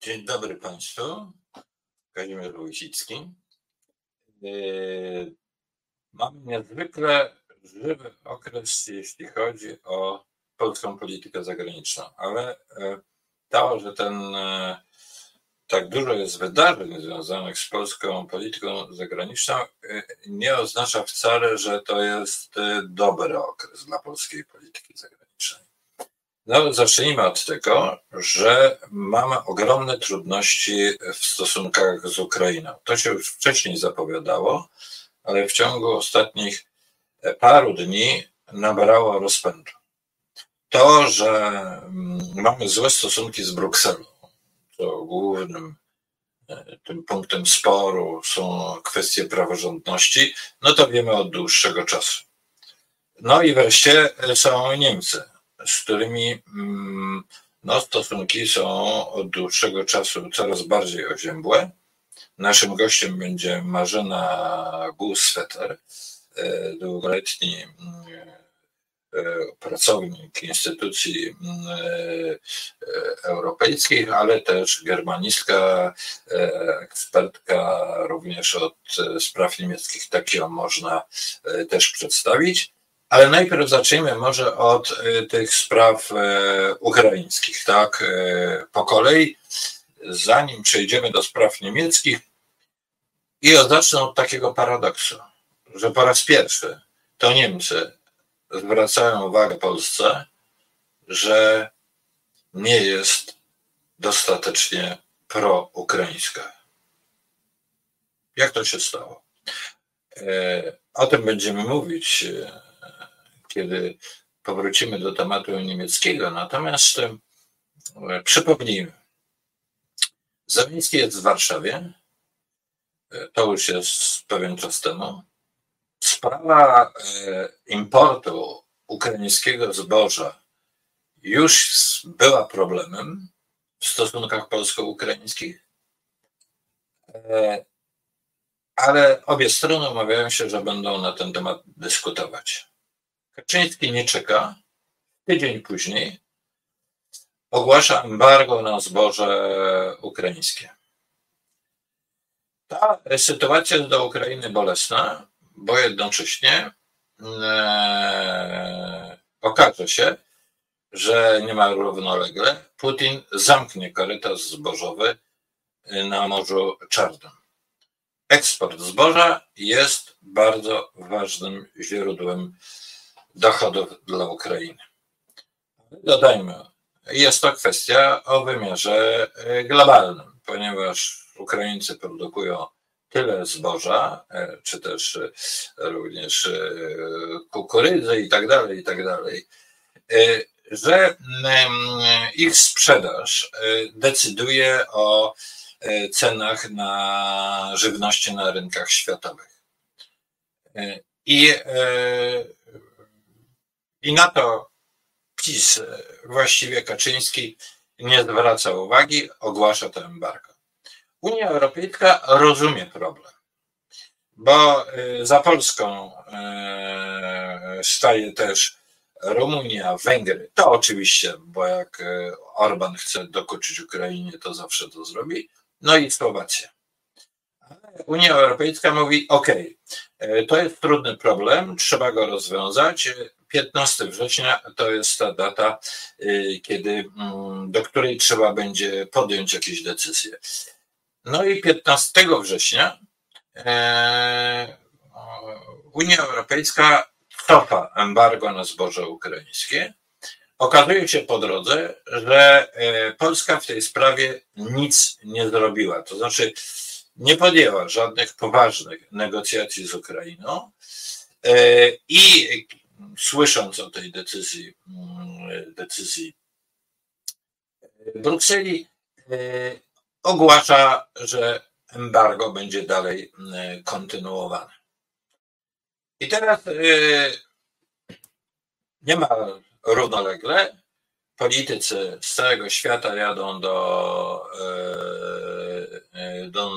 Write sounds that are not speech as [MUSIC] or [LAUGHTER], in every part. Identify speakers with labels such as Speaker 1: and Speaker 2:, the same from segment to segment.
Speaker 1: Dzień dobry Państwu. Kazimierz Wójcicki. E, mamy niezwykle żywy okres, jeśli chodzi o polską politykę zagraniczną, ale e, to, że ten e, tak dużo jest wydarzeń związanych z polską polityką zagraniczną, nie oznacza wcale, że to jest dobry okres dla polskiej polityki zagranicznej. No, zacznijmy od tego, że mamy ogromne trudności w stosunkach z Ukrainą. To się już wcześniej zapowiadało, ale w ciągu ostatnich paru dni nabrało rozpędu. To, że mm, mamy złe stosunki z Brukselą, to głównym e, tym punktem sporu są kwestie praworządności, no to wiemy od dłuższego czasu. No i wreszcie są Niemcy z którymi mm, no, stosunki są od dłuższego czasu coraz bardziej oziębłe. Naszym gościem będzie Marzena Gusweter, e, długoletni mm, e, pracownik instytucji mm, e, europejskich, ale też germanistka, ekspertka również od spraw niemieckich. Tak ją można też przedstawić. Ale najpierw zacznijmy może od y, tych spraw e, ukraińskich, tak, e, po kolei, zanim przejdziemy do spraw niemieckich. I zacznę od takiego paradoksu, że po raz pierwszy to Niemcy zwracają uwagę Polsce, że nie jest dostatecznie proukraińska. Jak to się stało? O tym będziemy mówić kiedy powrócimy do tematu niemieckiego. Natomiast e, przypomnijmy, Zawieński jest w Warszawie. E, to już jest pewien czas temu. Sprawa e, importu ukraińskiego zboża już była problemem w stosunkach polsko-ukraińskich, ale obie strony umawiają się, że będą na ten temat dyskutować. Kaczyński nie czeka. Tydzień później ogłasza embargo na zboże ukraińskie. Ta sytuacja jest Ukrainy bolesna, bo jednocześnie e, okaże się, że niemal równolegle Putin zamknie korytarz zbożowy na Morzu Czarnym. Eksport zboża jest bardzo ważnym źródłem dochodów dla Ukrainy. Dodajmy, jest to kwestia o wymiarze e, globalnym, ponieważ Ukraińcy produkują tyle zboża, e, czy też e, również kukurydzy i tak dalej, i tak dalej, że ich sprzedaż decyduje o cenach na żywności na rynkach światowych. I i na to PiS, właściwie Kaczyński, nie zwraca uwagi, ogłasza to embargo. Unia Europejska rozumie problem, bo y, za Polską y, staje też Rumunia, Węgry. To oczywiście, bo jak Orban chce dokuczyć Ukrainie, to zawsze to zrobi. No i Słowacja. Unia Europejska mówi: OK, to jest trudny problem, trzeba go rozwiązać. 15 września to jest ta data, y, kiedy, mm, do której trzeba będzie podjąć jakieś decyzje. No i 15 września e, Unia Europejska cofa embargo na zboże ukraińskie. Okazuje się po drodze, że e, Polska w tej sprawie nic nie zrobiła. To znaczy, nie podjęła żadnych poważnych negocjacji z Ukrainą. E, I słysząc o tej decyzji, mm, decyzji Brukseli, e, ogłasza, że embargo będzie dalej mm, kontynuowane. I teraz e, nie ma równolegle. Politycy z całego świata jadą do, e, do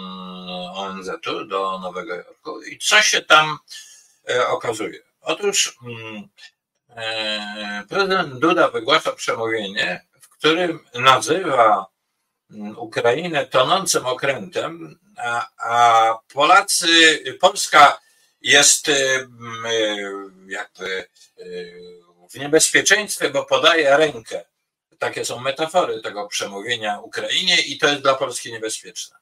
Speaker 1: ONZ-u, do Nowego Jorku. I co się tam okazuje? Otóż mm, e, prezydent Duda wygłasza przemówienie, w którym nazywa mm, Ukrainę tonącym okrętem, a, Polacy, Polska jest jakby w niebezpieczeństwie, bo podaje rękę. Takie są metafory tego przemówienia Ukrainie i to jest dla Polski niebezpieczne.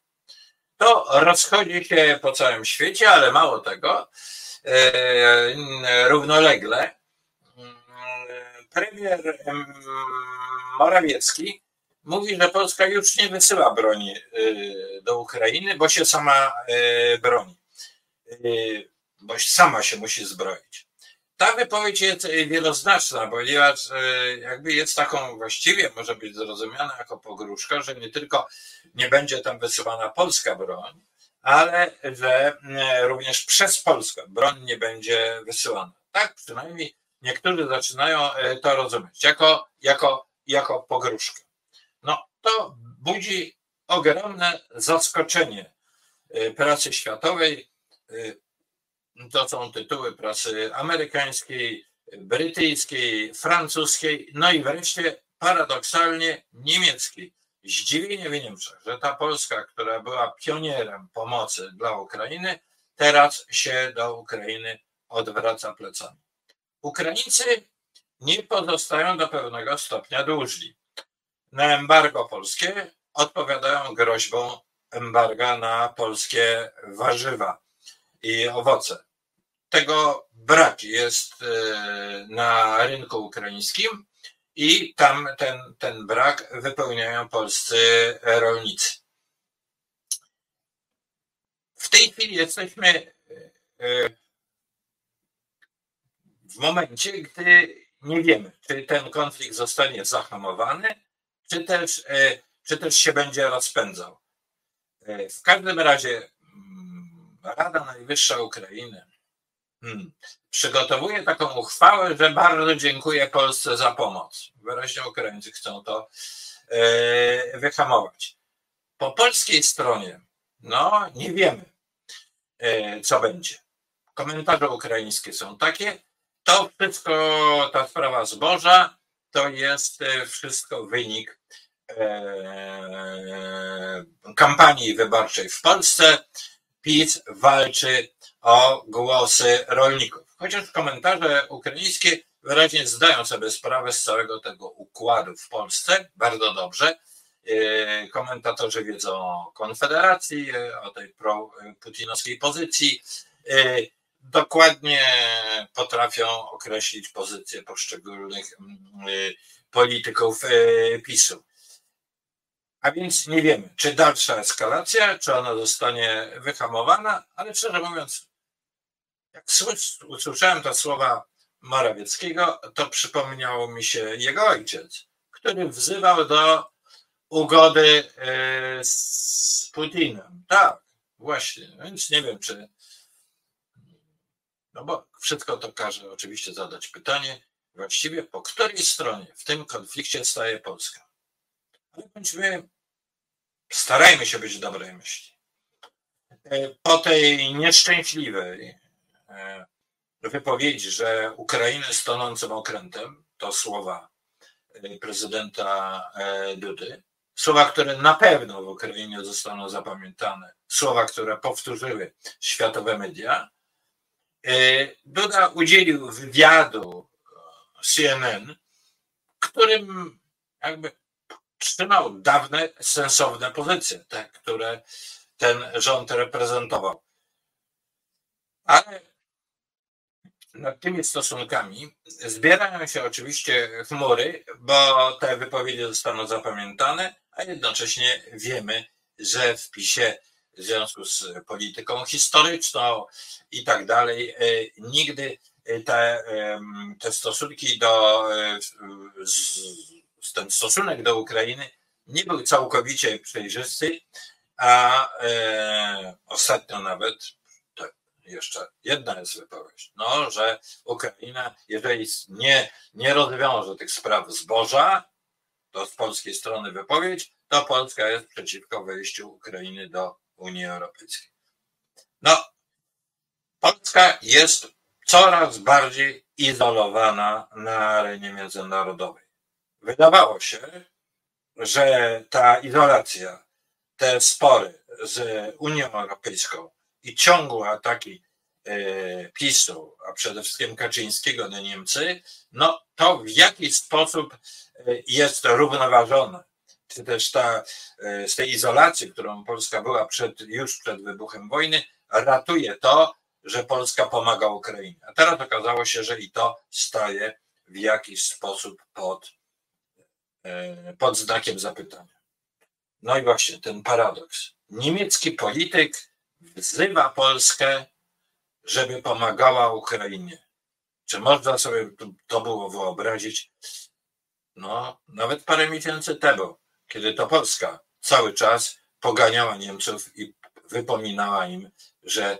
Speaker 1: To rozchodzi się po całym świecie, ale mało tego, równolegle premier Morawiecki mówi, że Polska już nie wysyła broni y, do Ukrainy, bo się sama y, broni, bo sama się musi zbroić. Ta wypowiedź jest wieloznaczna, ponieważ jakby jest taką właściwie, może być zrozumiana jako pogróżka, że nie tylko nie będzie tam wysyłana polska broń, ale że również przez Polskę broń nie będzie wysyłana. Tak przynajmniej niektórzy zaczynają to rozumieć jako, jako, jako pogróżkę. No to budzi ogromne zaskoczenie y, prasy światowej. To są tytuły prasy amerykańskiej, brytyjskiej, francuskiej, no i wreszcie paradoksalnie niemieckiej. Zdziwienie w Niemczech, że ta Polska, która była pionierem pomocy dla Ukrainy, teraz się do Ukrainy odwraca plecami. Ukraińcy nie pozostają do pewnego stopnia dłużni na embargo polskie odpowiadają groźbą embarga na polskie warzywa i owoce. Tego brak jest e, na rynku ukraińskim i tam ten, ten brak wypełniają polscy rolnicy. W tej chwili jesteśmy e, w momencie, gdy nie wiemy, czy ten konflikt zostanie zahamowany, czy też, e, czy też się będzie rozpędzał. E, w każdym razie mm, Rada Najwyższa Ukrainy hmm, przygotowuje taką uchwałę, że bardzo dziękuję Polsce za pomoc. Wyraźnie Ukraińcy chcą to e, wyhamować. Po polskiej stronie, no nie wiemy, co będzie. Komentarze ukraińskie są takie, to wszystko, ta sprawa zboża, to jest wszystko wynik E, kampanii wyborczej w Polsce PiS walczy o głosy rolników. Chociaż komentarze ukraińskie wyraźnie zdają sobie sprawę z całego tego układu w Polsce, bardzo dobrze. E, komentatorzy wiedzą o Konfederacji, e, o tej pro-putinowskiej pozycji. Dokładnie potrafią określić pozycję poszczególnych mm, polityków PiSu. A więc nie wiemy, czy dalsza eskalacja, czy ona zostanie wyhamowana, ale szczerze mówiąc, jak usłyszałem te słowa Morawieckiego, to przypomniało mi się jego ojciec, który wzywał do ugody e, z Putinem. Tak, właśnie. Więc nie wiem, czy. No bo wszystko to każe oczywiście zadać pytanie, właściwie po której stronie w tym konflikcie staje Polska bądźmy, starajmy się być dobrej myśli. E, po tej nieszczęśliwej e, wypowiedzi, że Ukraina jest tonącym okrętem, to słowa e, prezydenta Dudy, słowa, które na pewno w Ukrainie zostaną zapamiętane, słowa, które powtórzyły światowe media, Duda udzielił wywiadu CNN, którym jakby trzymał dawne, sensowne pozycje, te, które ten rząd reprezentował. Ale nad tymi stosunkami. Zbierają się oczywiście chmury, bo te wypowiedzi zostaną zapamiętane, a jednocześnie wiemy, że w PiSie w związku z polityką historyczną i tak dalej, e, nigdy te, te stosunki do e, ten stosunek do Ukrainy nie był całkowicie przejrzysty, a e, ostatnio nawet jeszcze jedna jest wypowiedź, no, że Ukraina, jeżeli nie, nie rozwiąże tych spraw zboża, to z polskiej strony wypowiedź, to Polska jest przeciwko wejściu Ukrainy do Unii Europejskiej. No, Polska jest coraz bardziej izolowana na arenie międzynarodowej. Wydawało się, że ta izolacja, te spory z Unią Europejską i ciągłe ataki e, PiSu, a przede wszystkim Kaczyńskiego na Niemcy, no to w jakiś sposób e, jest równoważone. Czy też ta, e, z tej izolacji, którą Polska była przed, już przed wybuchem wojny, ratuje to, że Polska pomaga Ukrainie. A teraz okazało się, że i to staje w jakiś sposób pod, pod znakiem zapytania. No i właśnie ten paradoks. Niemiecki polityk wzywa Polskę, żeby pomagała Ukrainie. Czy można sobie to było wyobrazić? No, nawet parę miesięcy temu, kiedy to Polska cały czas poganiała Niemców i wypominała im, że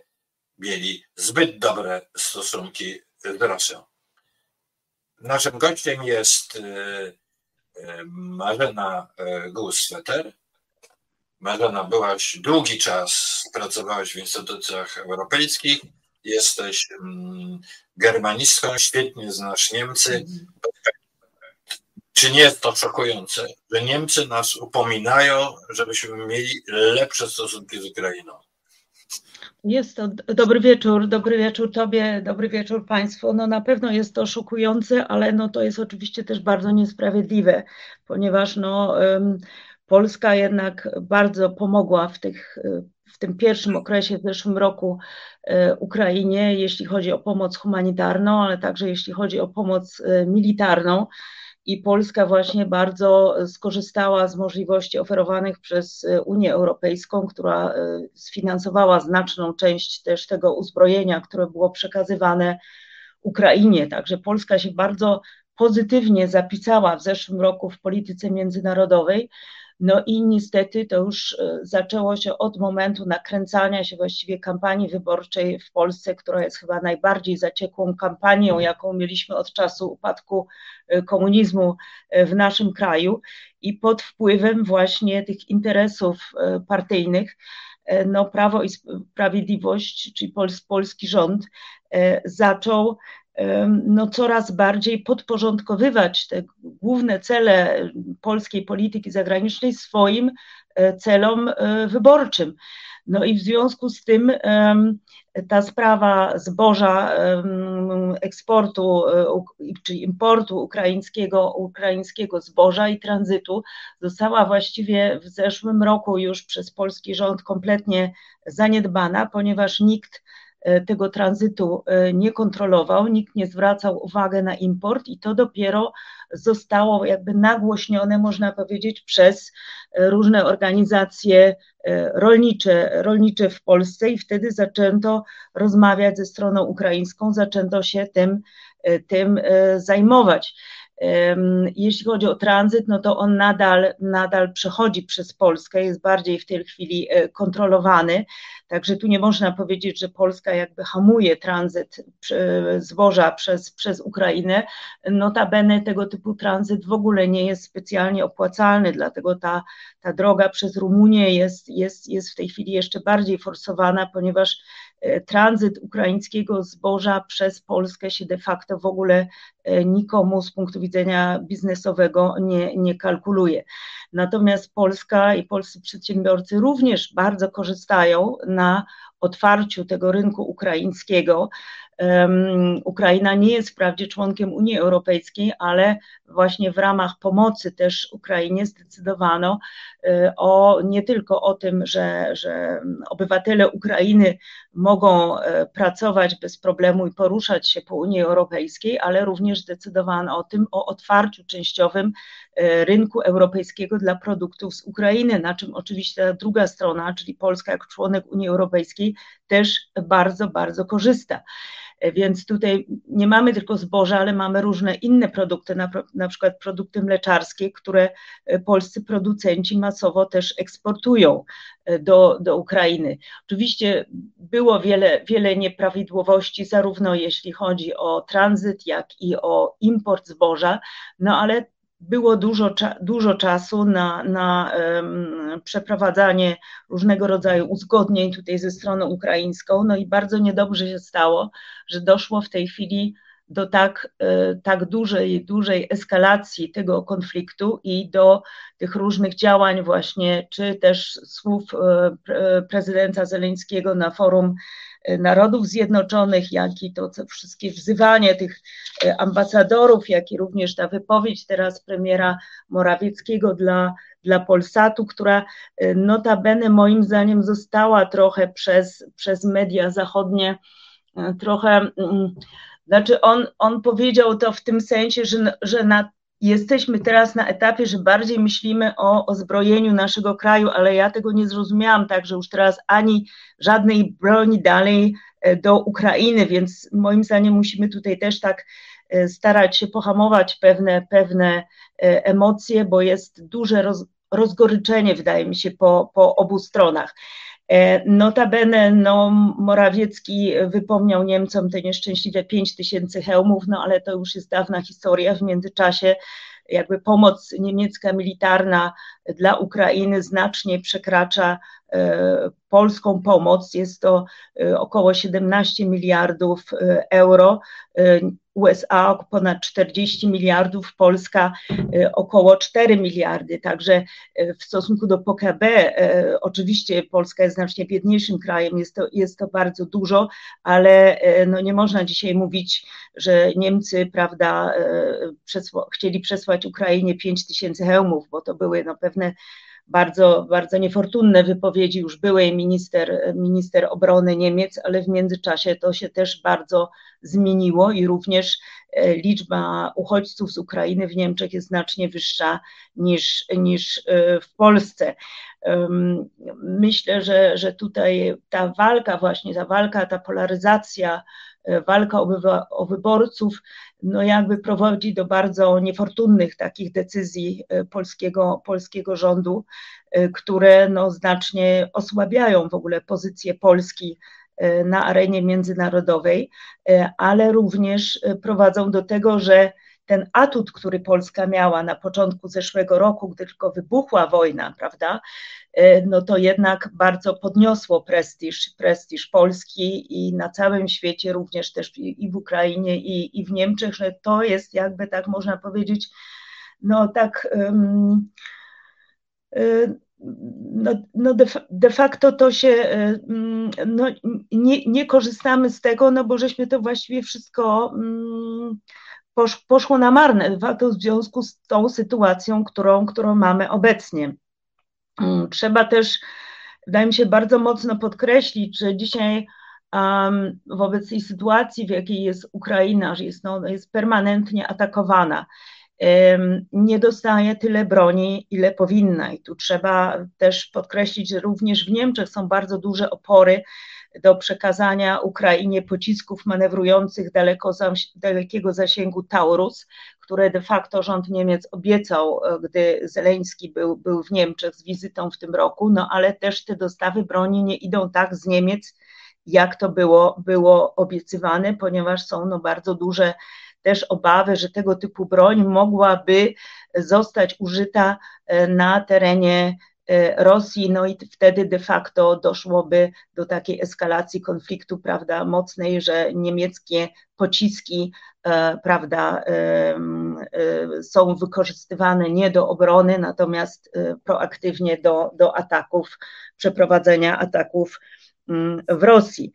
Speaker 1: mieli zbyt dobre stosunki z Rosją. Naszym gościem jest e, e, Marzena e, Gusweter, Marzena, byłaś długi czas, pracowałaś w instytucjach europejskich, jesteś mm, germanistką, świetnie znasz Niemcy. Czy nie jest to szokujące, że Niemcy nas upominają, żebyśmy mieli lepsze stosunki z Ukrainą?
Speaker 2: Jest to dobry wieczór, dobry wieczór Tobie, dobry wieczór Państwu. No na pewno jest to szokujące, ale no to jest oczywiście też bardzo niesprawiedliwe, ponieważ no, Polska jednak bardzo pomogła w, tych, w tym pierwszym okresie, w zeszłym roku e, Ukrainie, jeśli chodzi o pomoc humanitarną, ale także jeśli chodzi o pomoc e, militarną. I Polska właśnie bardzo skorzystała z możliwości oferowanych przez e, Unię Europejską, która sfinansowała znaczną część też tego uzbrojenia, które było przekazywane Ukrainie. Także Polska się bardzo pozytywnie zapisała w zeszłym roku w polityce międzynarodowej. No i niestety to już e, zaczęło się od momentu nakręcania się właściwie kampanii wyborczej w Polsce, która jest chyba najbardziej zaciekłą kampanią, jaką mieliśmy od czasu upadku e, komunizmu e, w naszym kraju. I pod wpływem właśnie tych interesów partyjnych no, Prawo i Sprawiedliwość, czyli polski rząd, zaczął no, coraz bardziej podporządkowywać te główne cele polskiej polityki zagranicznej swoim e, celom e, wyborczym. No i w związku z tym ta sprawa zboża eksportu e, czy importu ukraińskiego, ukraińskiego zboża i tranzytu została właściwie w zeszłym roku już przez polski rząd kompletnie zaniedbana, ponieważ nikt tego tranzytu e, nie kontrolował, nikt nie zwracał uwagi na import i to dopiero zostało jakby nagłośnione, można powiedzieć, przez e, różne organizacje rolnicze, rolnicze w Polsce i wtedy zaczęto rozmawiać ze stroną ukraińską, zaczęto się tym, tym zajmować. Jeśli chodzi o tranzyt, no to on nadal, nadal przechodzi przez Polskę, jest bardziej w tej chwili kontrolowany. Także tu nie można powiedzieć, że Polska jakby hamuje tranzyt zboża przez, przez Ukrainę. Notabene tego typu tranzyt w ogóle nie jest specjalnie opłacalny, dlatego ta, ta droga przez Rumunię jest, jest, jest w tej chwili jeszcze bardziej forsowana, ponieważ e, tranzyt ukraińskiego zboża przez Polskę się de facto w ogóle e, nikomu z punktu widzenia biznesowego nie, nie kalkuluje. Natomiast Polska i polscy przedsiębiorcy również bardzo korzystają na otwarciu tego rynku ukraińskiego. Ukraina nie jest wprawdzie członkiem Unii Europejskiej, ale właśnie w ramach pomocy też Ukrainie zdecydowano e, o nie tylko o tym, że, że obywatele Ukrainy mogą e, pracować bez problemu i poruszać się po Unii Europejskiej, ale również zdecydowano o tym, o otwarciu częściowym e, rynku europejskiego dla produktów z Ukrainy, na czym oczywiście ta druga strona, czyli Polska jako członek Unii Europejskiej, też bardzo, bardzo korzysta. Więc tutaj nie mamy tylko zboża, ale mamy różne inne produkty, na, na przykład produkty mleczarskie, które e, polscy producenci masowo też eksportują e, do, do Ukrainy. Oczywiście było wiele, wiele nieprawidłowości, zarówno jeśli chodzi o tranzyt, jak i o import zboża, no ale było dużo, dużo czasu na, na um, przeprowadzanie różnego rodzaju uzgodnień tutaj ze stroną ukraińską. No i bardzo niedobrze się stało, że doszło w tej chwili do tak, tak dużej, dużej eskalacji tego konfliktu i do tych różnych działań właśnie, czy też słów prezydenta Zeleńskiego na forum Narodów Zjednoczonych, jak i to wszystkie wzywanie tych ambasadorów, jak i również ta wypowiedź teraz premiera Morawieckiego dla dla Polsatu, która notabene moim zdaniem została trochę przez, przez media zachodnie trochę, mm, znaczy on, on powiedział to w tym sensie, że, że na, jesteśmy teraz na etapie, że bardziej myślimy o, o zbrojeniu naszego kraju, ale ja tego nie zrozumiałam tak, że już teraz ani żadnej broni dalej y, do Ukrainy, więc moim zdaniem musimy tutaj też tak starać się pohamować pewne, pewne emocje, bo jest duże roz, rozgoryczenie, wydaje mi się, po, po obu stronach. E, notabene no, Morawiecki wypomniał Niemcom te nieszczęśliwe 5 tysięcy hełmów, no ale to już jest dawna historia. W międzyczasie jakby pomoc niemiecka militarna dla Ukrainy znacznie przekracza e, polską pomoc. Jest to e, około 17 miliardów euro. USA ponad 40 miliardów, Polska e, około 4 miliardy. Także e, w stosunku do PKB, e, oczywiście Polska jest znacznie biedniejszym krajem, jest to, jest to bardzo dużo, ale no nie można dzisiaj mówić, że Niemcy prawda, przesła, chcieli przesłać Ukrainie 5 tysięcy hełmów, bo to były no, pewne bardzo, bardzo niefortunne wypowiedzi już byłej minister, minister obrony Niemiec, ale w międzyczasie to się też bardzo zmieniło i również e, liczba uchodźców z Ukrainy w Niemczech jest znacznie wyższa niż, niż e, w Polsce. Myślę, że, że tutaj ta walka, właśnie ta walka, ta polaryzacja, walka o, wyborców, no jakby prowadzi do bardzo niefortunnych takich decyzji polskiego, polskiego rządu, które no znacznie osłabiają w ogóle pozycję Polski E, na arenie międzynarodowej, e, ale również e, prowadzą do tego, że ten atut, który Polska miała na początku zeszłego roku, gdy tylko wybuchła wojna, prawda, no to jednak bardzo podniosło prestiż, prestiż Polski i na całym świecie, również też i w Ukrainie, i, i w Niemczech, że to jest jakby tak można powiedzieć, no tak. Um, no, no de, de, facto to się, e, no, nie, nie, korzystamy z tego, no bo żeśmy to właściwie wszystko posz, poszło na marne, w związku z tą sytuacją, którą, którą mamy obecnie. Mm, trzeba też, wydaje mi się, bardzo mocno podkreślić, że dzisiaj um, wobec tej sytuacji, w jakiej jest Ukraina, że jest, no, jest permanentnie atakowana, nie dostaje tyle broni, ile powinna. I tu trzeba też podkreślić, że również w Niemczech są bardzo duże opory do przekazania Ukrainie pocisków manewrujących daleko, dalekiego zasięgu Taurus, które de facto rząd Niemiec obiecał, e, gdy Zeleński był, był w Niemczech z wizytą w tym roku, no ale też te dostawy broni nie idą tak z Niemiec, jak to było, było obiecywane, ponieważ są no bardzo duże też obawy, że tego typu broń mogłaby zostać użyta e, na terenie Rosji, no i wtedy de facto doszłoby do takiej eskalacji konfliktu, prawda, mocnej, że niemieckie pociski, e, prawda, są wykorzystywane nie do obrony, natomiast proaktywnie do, do ataków, przeprowadzenia ataków w Rosji.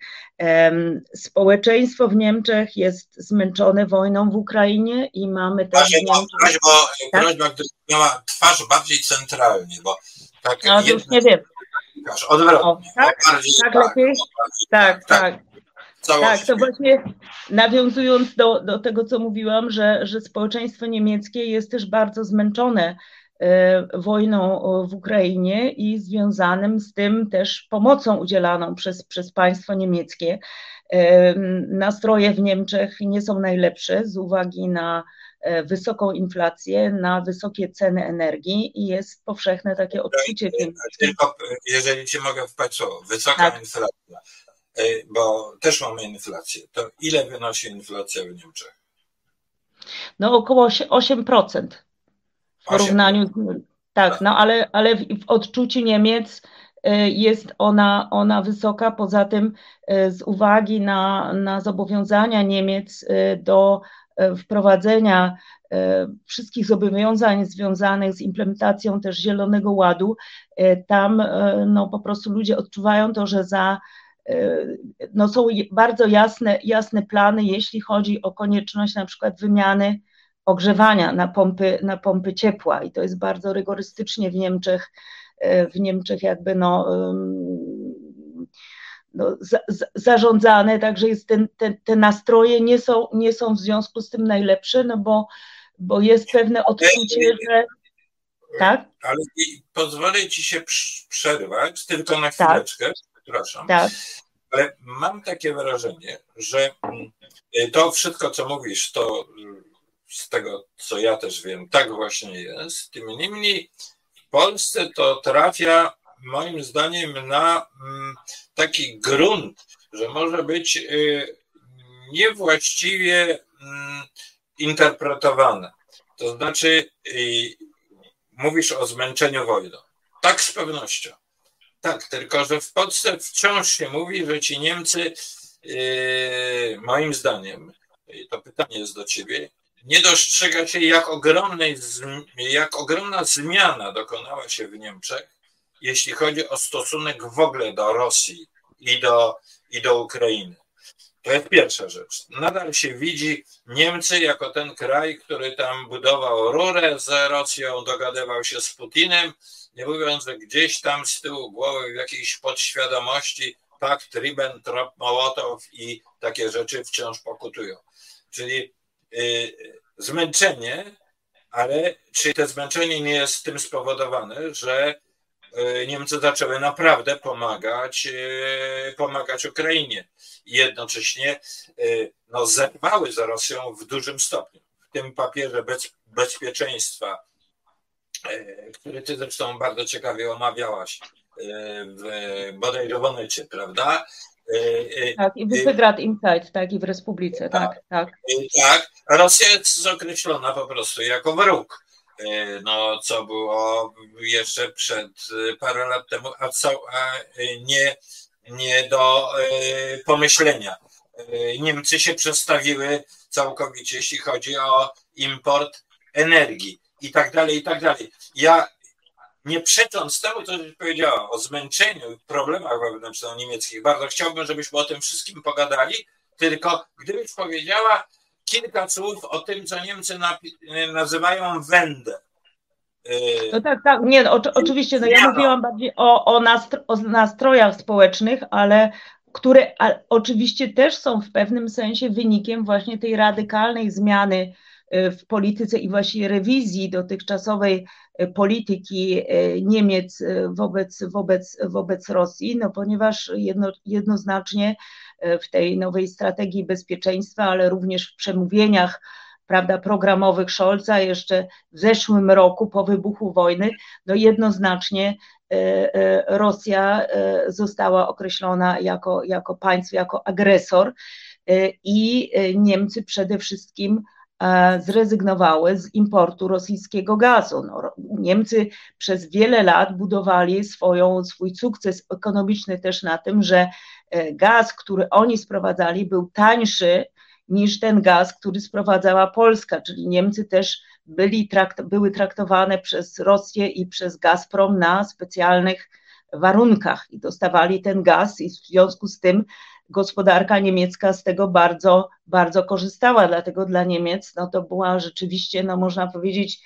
Speaker 2: Społeczeństwo w Niemczech jest zmęczone wojną w Ukrainie i mamy też.
Speaker 1: Mam prośbę, tak? prośbę, która miała twarz bardziej centralnie, bo tak.
Speaker 2: No, już nie wiem.
Speaker 1: Odwrotnie. O,
Speaker 2: tak, tak, lepiej? Tak, tak. tak. Tak, to właśnie nawiązując do, do tego, co mówiłam, że, że społeczeństwo niemieckie jest też bardzo zmęczone wojną w Ukrainie i związanym z tym też pomocą udzielaną przez, przez państwo niemieckie. E, nastroje w Niemczech nie są najlepsze z uwagi na e, wysoką inflację, na wysokie ceny energii i jest powszechne takie odczucie.
Speaker 1: Tylko jeżeli cię mogę wpaść, wysoka tak. inflacja, bo też mamy inflację, to ile wynosi inflacja w Niemczech?
Speaker 2: No około 8% w porównaniu. Tak, no ale, ale w, w odczuciu Niemiec jest ona, ona wysoka. Poza tym, z uwagi na, na zobowiązania Niemiec do wprowadzenia wszystkich zobowiązań związanych z implementacją też Zielonego Ładu, tam no, po prostu ludzie odczuwają to, że za no są bardzo jasne, jasne plany, jeśli chodzi o konieczność na przykład wymiany ogrzewania na pompy, na pompy ciepła i to jest bardzo rygorystycznie w Niemczech, e, w Niemczech jakby no, no za, za, zarządzane, także jest ten, ten, te nastroje nie są, nie są w związku z tym najlepsze, no bo, bo jest pewne odczucie, że
Speaker 1: tak? Ale pozwolę ci się przerwać tylko na tak. chwileczkę. Tak przepraszam. Tak. Ale mam takie wrażenie, że mm, to wszystko, co mówisz, to z tego, co ja też wiem, tak właśnie jest. Tym niemniej w Polsce to trafia moim zdaniem na mm, taki grunt, że może być y, niewłaściwie interpretowane. To znaczy, y, mówisz o zmęczeniu wojną. Tak, z pewnością. Tak, tylko że w Polsce wciąż się mówi, że ci Niemcy, yy, moim zdaniem, to pytanie jest do ciebie, nie dostrzega się, jak, ogromnej, jak ogromna zmiana dokonała się w Niemczech, jeśli chodzi o stosunek w ogóle do Rosji i do, i do Ukrainy. To jest pierwsza rzecz. Nadal się widzi Niemcy jako ten kraj, który tam budował rurę z Rosją, dogadywał się z Putinem, nie mówiąc, że gdzieś tam z tyłu głowy w jakiejś podświadomości pakt Ribbentrop-Mołotow i takie rzeczy wciąż pokutują. Czyli zmęczenie, ale czy to zmęczenie nie jest tym spowodowane, że y, Niemcy zaczęły naprawdę pomagać, y, pomagać Ukrainie. I jednocześnie no, zerwały z Rosją w dużym stopniu. W tym papierze bez, bezpieczeństwa który ty zresztą bardzo ciekawie omawiałaś w Onecie, prawda?
Speaker 2: E, tak, i w Wygrad Insight, tak, i w Republice, tak, tak. Tak,
Speaker 1: tak. Rosja jest określona po prostu jako wróg. No, co było jeszcze przed parę lat temu, a, co, a nie, nie do pomyślenia. Niemcy się przestawiły całkowicie, jeśli chodzi o import energii i tak dalej, i tak dalej. Ja nie przecząc temu, co powiedziała o zmęczeniu i problemach wewnętrzno-niemieckich, bardzo chciałbym, żebyśmy o tym wszystkim pogadali, tylko gdybyś powiedziała kilka słów o tym, co Niemcy nazywają Wende.
Speaker 2: No tak, tak, nie, no, oczywiście, no ja mówiłam bardziej o, o, nastro, o nastrojach społecznych, ale które a, oczywiście też są w pewnym sensie wynikiem właśnie tej radykalnej zmiany E, w polityce i właśnie rewizji dotychczasowej e, polityki e, Niemiec wobec, wobec, wobec Rosji, no ponieważ jedno, jednoznacznie w tej nowej strategii bezpieczeństwa, ale również w przemówieniach prawda, programowych Scholza jeszcze w zeszłym roku po wybuchu wojny, no jednoznacznie Rosja została określona jako, jako państwo, jako agresor i Niemcy przede wszystkim zrezygnowały z importu rosyjskiego gazu. No, Niemcy przez wiele lat budowali swoją, swój sukces ekonomiczny też na tym, że e, gaz, który oni sprowadzali, był tańszy niż ten gaz, który sprowadzała Polska, czyli Niemcy też byli trakt, były traktowane przez Rosję i przez Gazprom na specjalnych warunkach i dostawali ten gaz i w związku z tym gospodarka niemiecka z tego bardzo, bardzo korzystała, dlatego dla Niemiec no to była rzeczywiście, no można powiedzieć,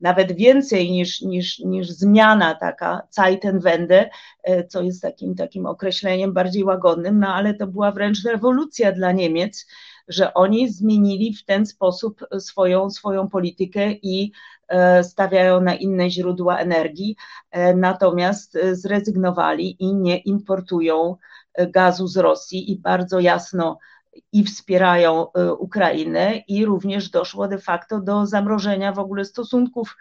Speaker 2: nawet więcej niż, niż, niż zmiana taka Zeitenwende, e, co jest takim, takim określeniem bardziej łagodnym, no ale to była wręcz rewolucja dla Niemiec, że oni zmienili w ten sposób swoją, swoją politykę i e, stawiają na inne źródła energii, e, natomiast zrezygnowali i nie importują gazu z Rosji i bardzo jasno i wspierają e, Ukrainę i również doszło de facto do zamrożenia w ogóle stosunków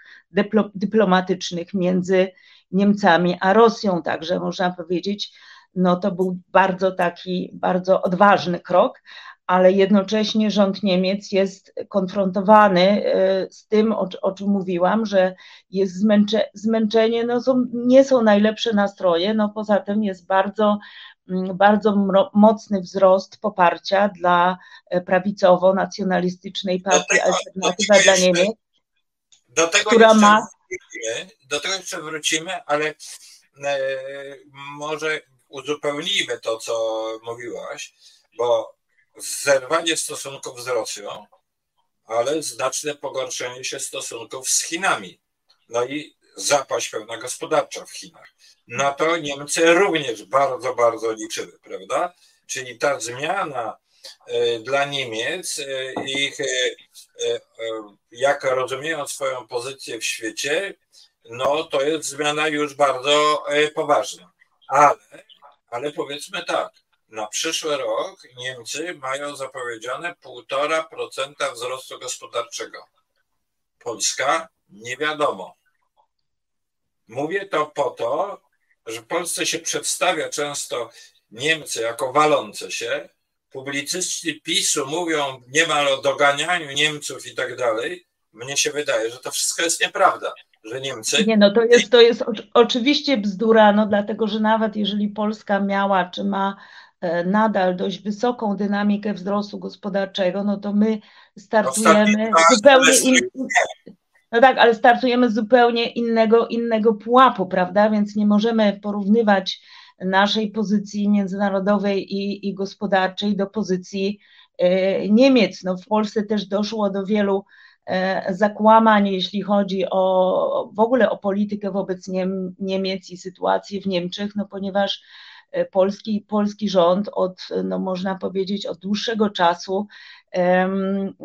Speaker 2: dyplomatycznych między Niemcami a Rosją, także można powiedzieć, no to był bardzo taki, bardzo odważny krok, ale jednocześnie rząd Niemiec jest konfrontowany z tym, o, o czym mówiłam, że jest zmęcze, zmęczenie, no są, nie są najlepsze nastroje, no poza tym jest bardzo bardzo mocny wzrost poparcia dla e, prawicowo-nacjonalistycznej partii tego, Alternatywa dla Niemiec,
Speaker 1: do tego która ma. Do tego jeszcze wrócimy, ale e, może uzupełnijmy to, co mówiłaś, bo zerwanie stosunków z Rosją, ale znaczne pogorszenie się stosunków z Chinami. No i zapaść pełna gospodarcza w Chinach. Na to Niemcy również bardzo, bardzo liczyły, prawda? Czyli ta zmiana e, dla Niemiec, e, ich, e, jak rozumieją swoją pozycję w świecie, no to jest zmiana już bardzo poważna. Ale, ale powiedzmy tak, na przyszły rok Niemcy mają zapowiedziane 1,5% wzrostu gospodarczego. Polska nie wiadomo. Mówię to po to, że w Polsce się przedstawia często Niemcy jako walące się. Publicyści PiSu mówią niemal o doganianiu Niemców i tak dalej. Mnie się wydaje, że to wszystko jest nieprawda, że Niemcy.
Speaker 2: Nie, no to jest, to jest oczywiście bzdura, no dlatego że nawet jeżeli Polska miała czy ma e, nadal dość wysoką dynamikę wzrostu gospodarczego, no to my startujemy zupełnie in, no tak, ale startujemy z zupełnie innego, innego pułapu, prawda? Więc nie możemy porównywać naszej pozycji międzynarodowej i, i gospodarczej do pozycji e, Niemiec. No, w Polsce też doszło do wielu e, zakłamań, jeśli chodzi o w ogóle o politykę wobec Niem, Niemiec i sytuację w Niemczech, no ponieważ polski, polski rząd od, no można powiedzieć, od dłuższego czasu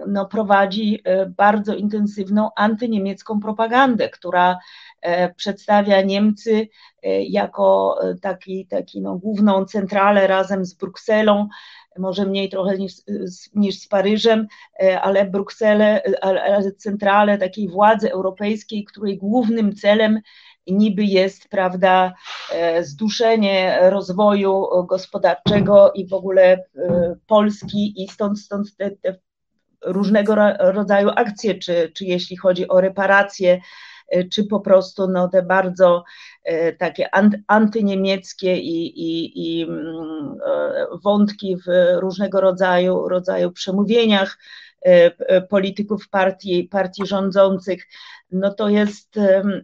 Speaker 2: no, prowadzi e, bardzo intensywną antyniemiecką propagandę, która e, przedstawia Niemcy e, jako taki, taki no, główną centralę razem z Brukselą, może mniej trochę niż, niż z Paryżem, ale Brukselę, ale centralę takiej władzy europejskiej, której głównym celem niby jest, prawda, e, zduszenie rozwoju gospodarczego i w ogóle e, Polski i stąd, stąd te, te różnego rodzaju akcje, czy, czy jeśli chodzi o reparacje, e, czy po prostu no, te bardzo takie antyniemieckie i, i, i mm, wątki w różnego rodzaju, rodzaju przemówieniach polityków partii, partii rządzących no to jest, mm,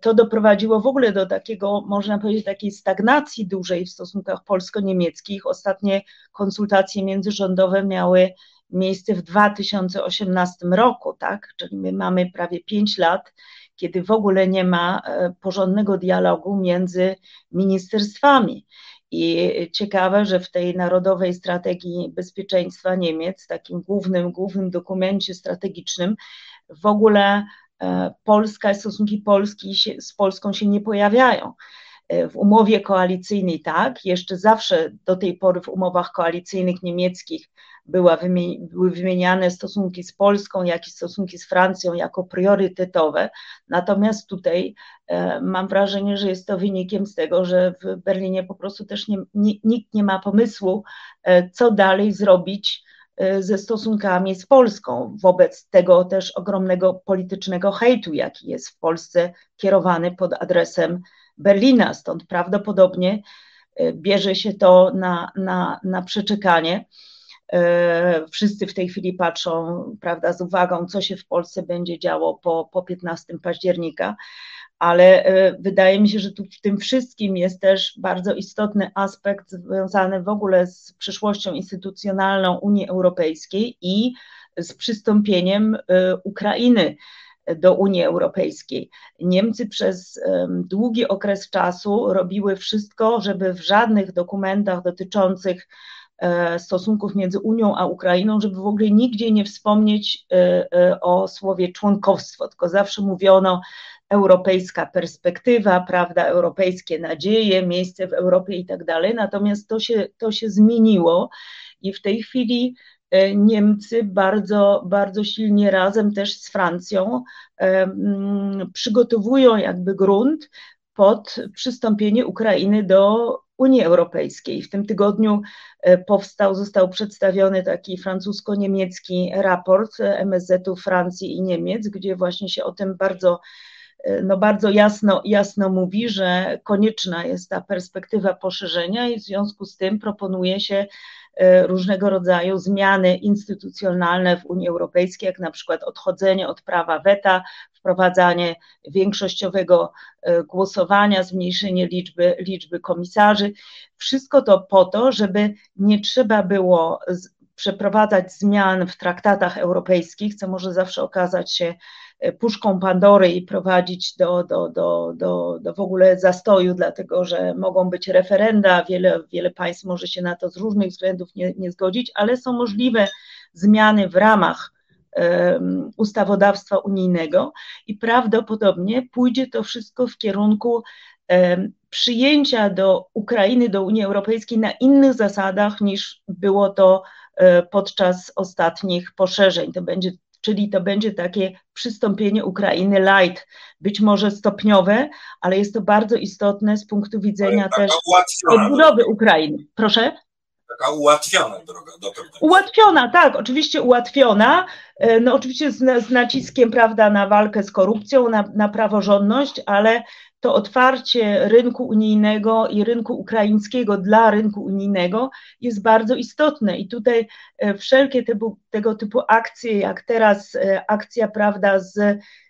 Speaker 2: to doprowadziło w ogóle do takiego, można powiedzieć, takiej stagnacji dużej w stosunkach polsko-niemieckich. Ostatnie konsultacje międzyrządowe miały miejsce w 2018 roku, tak? Czyli my mamy prawie 5 lat, kiedy w ogóle nie ma e, porządnego dialogu między ministerstwami. I ciekawe, że w tej Narodowej Strategii Bezpieczeństwa Niemiec, takim głównym, głównym dokumencie strategicznym, w ogóle E, Polska, stosunki Polski z Polską się nie pojawiają. E, w umowie koalicyjnej tak, jeszcze zawsze do tej pory w umowach koalicyjnych niemieckich była były wymieniane stosunki z Polską, jak i stosunki z Francją jako priorytetowe. Natomiast tutaj e, mam wrażenie, że jest to wynikiem z tego, że w Berlinie po prostu też nie, nikt nie ma pomysłu, e, co dalej zrobić Y, ze stosunkami z Polską, wobec tego też ogromnego politycznego hejtu, jaki jest w Polsce kierowany pod adresem Berlina. Stąd prawdopodobnie y, bierze się to na, na, na przeczekanie. Y, wszyscy w tej chwili patrzą, prawda, z uwagą, co się w Polsce będzie działo po, po 15 października ale e, wydaje mi się, że tu w tym wszystkim jest też bardzo istotny aspekt związany w ogóle z przyszłością instytucjonalną Unii Europejskiej i z przystąpieniem e, Ukrainy do Unii Europejskiej. Niemcy przez długi okres czasu robiły wszystko, żeby w żadnych dokumentach dotyczących e, stosunków między Unią a Ukrainą, żeby w ogóle nigdzie nie wspomnieć o słowie członkowstwo, tylko zawsze mówiono, europejska perspektywa, prawda, europejskie nadzieje, miejsce w Europie i tak dalej. Natomiast to się, to się zmieniło i w tej chwili e, Niemcy bardzo, bardzo silnie razem też z Francją przygotowują jakby grunt pod przystąpienie Ukrainy do Unii Europejskiej. W tym tygodniu powstał, został przedstawiony taki francusko-niemiecki raport MSZ-u Francji i Niemiec, gdzie właśnie się o tym bardzo no bardzo jasno, jasno mówi, że konieczna jest ta perspektywa poszerzenia i w związku z tym proponuje się e, różnego rodzaju zmiany instytucjonalne w Unii Europejskiej, jak na przykład odchodzenie od prawa weta, wprowadzanie większościowego e, głosowania, zmniejszenie liczby, liczby komisarzy. Wszystko to po to, żeby nie trzeba było przeprowadzać zmian w traktatach europejskich, co może zawsze okazać się E, puszką Pandory i prowadzić do, do, do, do, do w ogóle zastoju, dlatego że mogą być referenda, wiele, wiele państw może się na to z różnych względów nie, nie zgodzić, ale są możliwe zmiany w ramach um, ustawodawstwa unijnego i prawdopodobnie pójdzie to wszystko w kierunku um, przyjęcia do Ukrainy, do Unii Europejskiej na innych zasadach niż było to e, podczas ostatnich poszerzeń. To będzie czyli to będzie takie przystąpienie Ukrainy light, być może stopniowe, ale jest to bardzo istotne z punktu widzenia też odbudowy Ukrainy. Proszę?
Speaker 1: Taka ułatwiona droga do pewnego.
Speaker 2: Ułatwiona, tak, oczywiście ułatwiona, e, no oczywiście z, z naciskiem, prawda, na walkę z korupcją, na, na praworządność, ale to otwarcie rynku unijnego i rynku ukraińskiego dla rynku unijnego jest bardzo istotne. I tutaj e, wszelkie tego, typu akcje, jak teraz e, akcja, prawda, z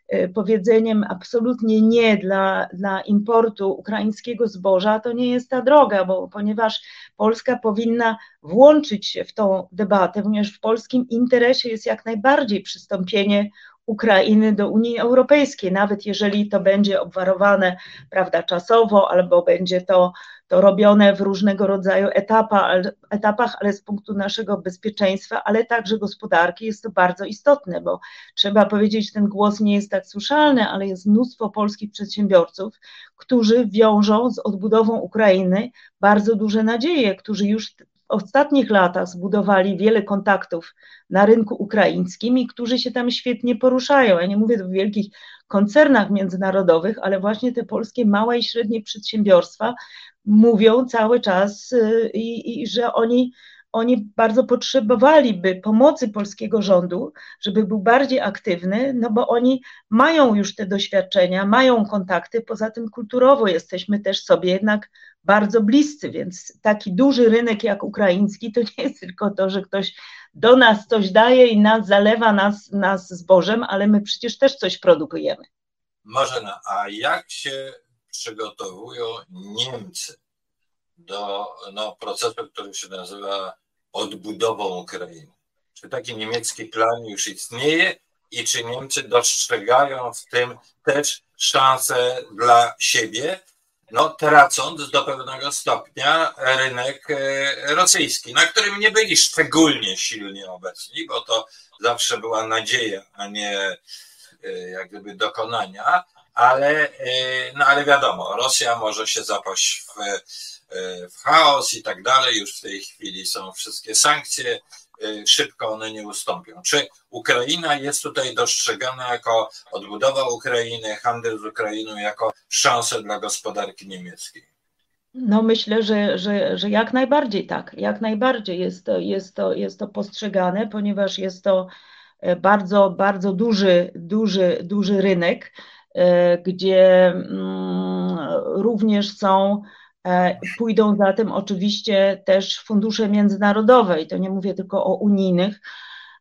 Speaker 2: e, powiedzeniem absolutnie nie dla, dla importu ukraińskiego zboża, to nie jest ta droga, bo ponieważ Polska powinna włączyć się w tą debatę, ponieważ w polskim interesie jest jak najbardziej przystąpienie Ukrainy do Unii Europejskiej, nawet jeżeli to będzie obwarowane prawda, czasowo, albo będzie to, to robione w różnego rodzaju etapa, etapach, ale z punktu naszego bezpieczeństwa, ale także gospodarki jest to bardzo istotne, bo trzeba powiedzieć, ten głos nie jest tak słyszalny, ale jest mnóstwo polskich przedsiębiorców, którzy wiążą z odbudową Ukrainy bardzo duże nadzieje, którzy już ostatnich latach zbudowali wiele kontaktów na rynku ukraińskim i którzy się tam świetnie poruszają. Ja nie mówię o wielkich koncernach międzynarodowych, ale właśnie te polskie małe i średnie przedsiębiorstwa mówią cały czas, y, i, i że oni oni bardzo potrzebowaliby pomocy polskiego rządu, żeby był bardziej aktywny, no bo oni mają już te doświadczenia, mają kontakty, poza tym kulturowo jesteśmy też sobie jednak bardzo bliscy, więc taki duży rynek jak ukraiński to nie jest tylko to, że ktoś do nas coś daje i nas zalewa nas, nas zbożem, ale my przecież też coś produkujemy.
Speaker 1: Marzena, a jak się przygotowują Niemcy do no, procesu, który się nazywa odbudową Ukrainy? Czy taki niemiecki plan już istnieje i czy Niemcy dostrzegają w tym też szansę dla siebie? No, tracąc do pewnego stopnia rynek e, rosyjski, na którym nie byli szczególnie silnie obecni, bo to zawsze była nadzieja, a nie e, jak gdyby dokonania, ale, e, no, ale wiadomo, Rosja może się zapaść w, w chaos i tak dalej. Już w tej chwili są wszystkie sankcje, szybko one nie ustąpią. Czy Ukraina jest tutaj dostrzegana jako odbudowa Ukrainy, handel z Ukrainą jako szansę dla gospodarki niemieckiej?
Speaker 2: No myślę, że, że, że jak najbardziej tak, jak najbardziej jest to, jest, to, jest to postrzegane, ponieważ jest to e, bardzo, bardzo duży, duży, duży rynek, e, gdzie mm, również są pójdą za tym oczywiście też fundusze międzynarodowe i to nie mówię tylko o unijnych,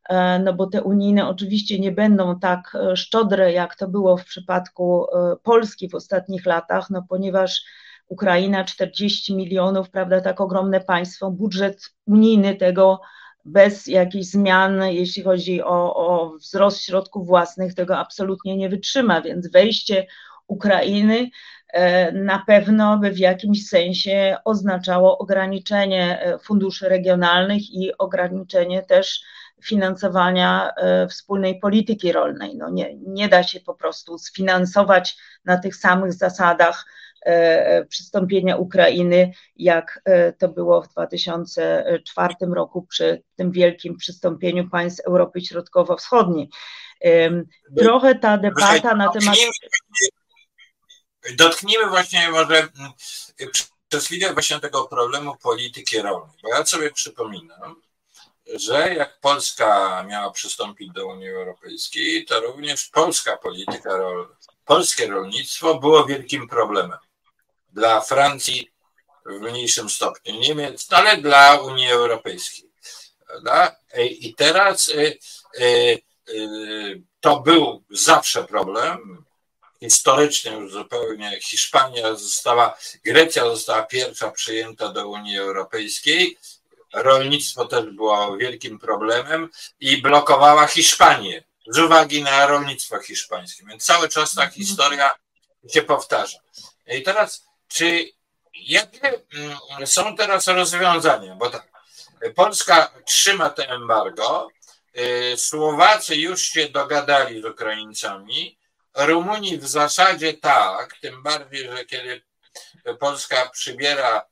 Speaker 2: e, no bo te unijne oczywiście nie będą tak e, szczodre, jak to było w przypadku Polski w ostatnich latach, no ponieważ Ukraina 40 milionów, prawda, tak ogromne państwo, budżet unijny tego bez jakichś zmian, jeśli chodzi o, o wzrost środków własnych, tego absolutnie nie wytrzyma, więc wejście Ukrainy E, na pewno by w jakimś sensie oznaczało ograniczenie e, funduszy regionalnych i ograniczenie też finansowania e, wspólnej polityki rolnej. No nie, nie da się po prostu sfinansować na tych samych zasadach przystąpienia Ukrainy, jak to było w 2004 roku przy tym wielkim przystąpieniu państw Europy Środkowo-Wschodniej. Trochę ta debata na temat
Speaker 1: dotknijmy właśnie może przez chwilę właśnie tego problemu polityki rolnej, bo ja sobie przypominam, że jak Polska miała przystąpić do Unii Europejskiej, to również polska polityka rolna, polskie rolnictwo było wielkim problemem. Dla Francji w mniejszym stopniu Niemiec, ale dla Unii Europejskiej. I teraz y, y, to był zawsze problem. Historycznie już zupełnie Hiszpania została, Grecja została pierwsza przyjęta do Unii Europejskiej. Rolnictwo też było wielkim problemem i blokowała Hiszpanię z uwagi na rolnictwo hiszpańskie. Więc cały czas ta historia się powtarza. I teraz, czy jakie mm, są teraz rozwiązania? Bo tak, Polska trzyma to embargo, y, Słowacy już się dogadali z Ukraińcami, Rumunii w zasadzie tak, tym bardziej, że kiedy Polska przybiera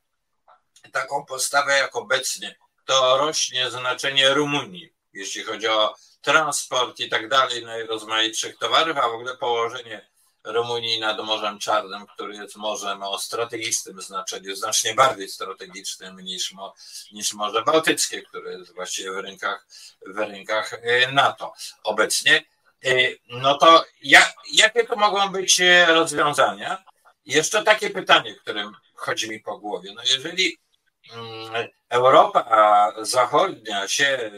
Speaker 1: taką postawę jak obecnie, to rośnie znaczenie Rumunii, jeśli chodzi o transport i tak dalej, najrozmaitszych towarów, a w ogóle położenie Rumunii nad Morzem Czarnym, który jest morzem o strategicznym znaczeniu, znacznie bardziej strategicznym niż, niż Morze Bałtyckie, które jest właściwie w rękach, w rękach e, NATO obecnie. E, no to ja, jakie to mogą być e, rozwiązania? Jeszcze takie pytanie, którym chodzi mi po głowie. No jeżeli mm, Europa Zachodnia się,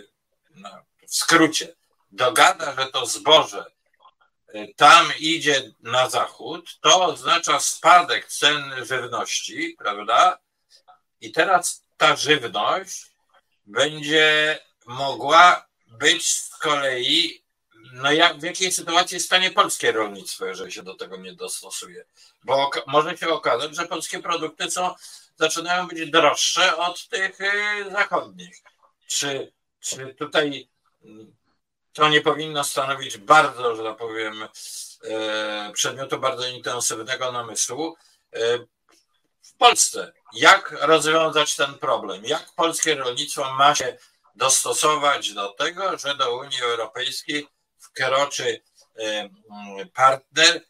Speaker 1: no, w skrócie, dogada, że to zboże tam idzie na zachód, to oznacza spadek cen żywności, prawda? I teraz ta żywność będzie mogła być z kolei, no jak, w jakiej sytuacji stanie polskie rolnictwo, jeżeli się do tego nie dostosuje? Bo może się okazać, że polskie produkty są, zaczynają być droższe od tych y, zachodnich. Czy, czy tutaj to nie powinno stanowić bardzo, że tak powiem, e, przedmiotu bardzo intensywnego namysłu. E, w Polsce, jak rozwiązać ten problem? Jak polskie rolnictwo ma się dostosować do tego, że do Unii Europejskiej wkroczy e, partner,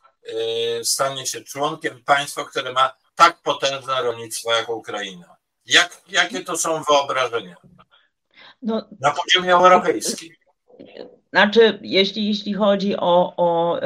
Speaker 1: stanie się członkiem państwa, które ma tak potężne rolnictwo jak Ukraina? Jak, jakie to są wyobrażenia? No, na poziomie europejskim.
Speaker 2: Znaczy, jeśli, jeśli chodzi o, o,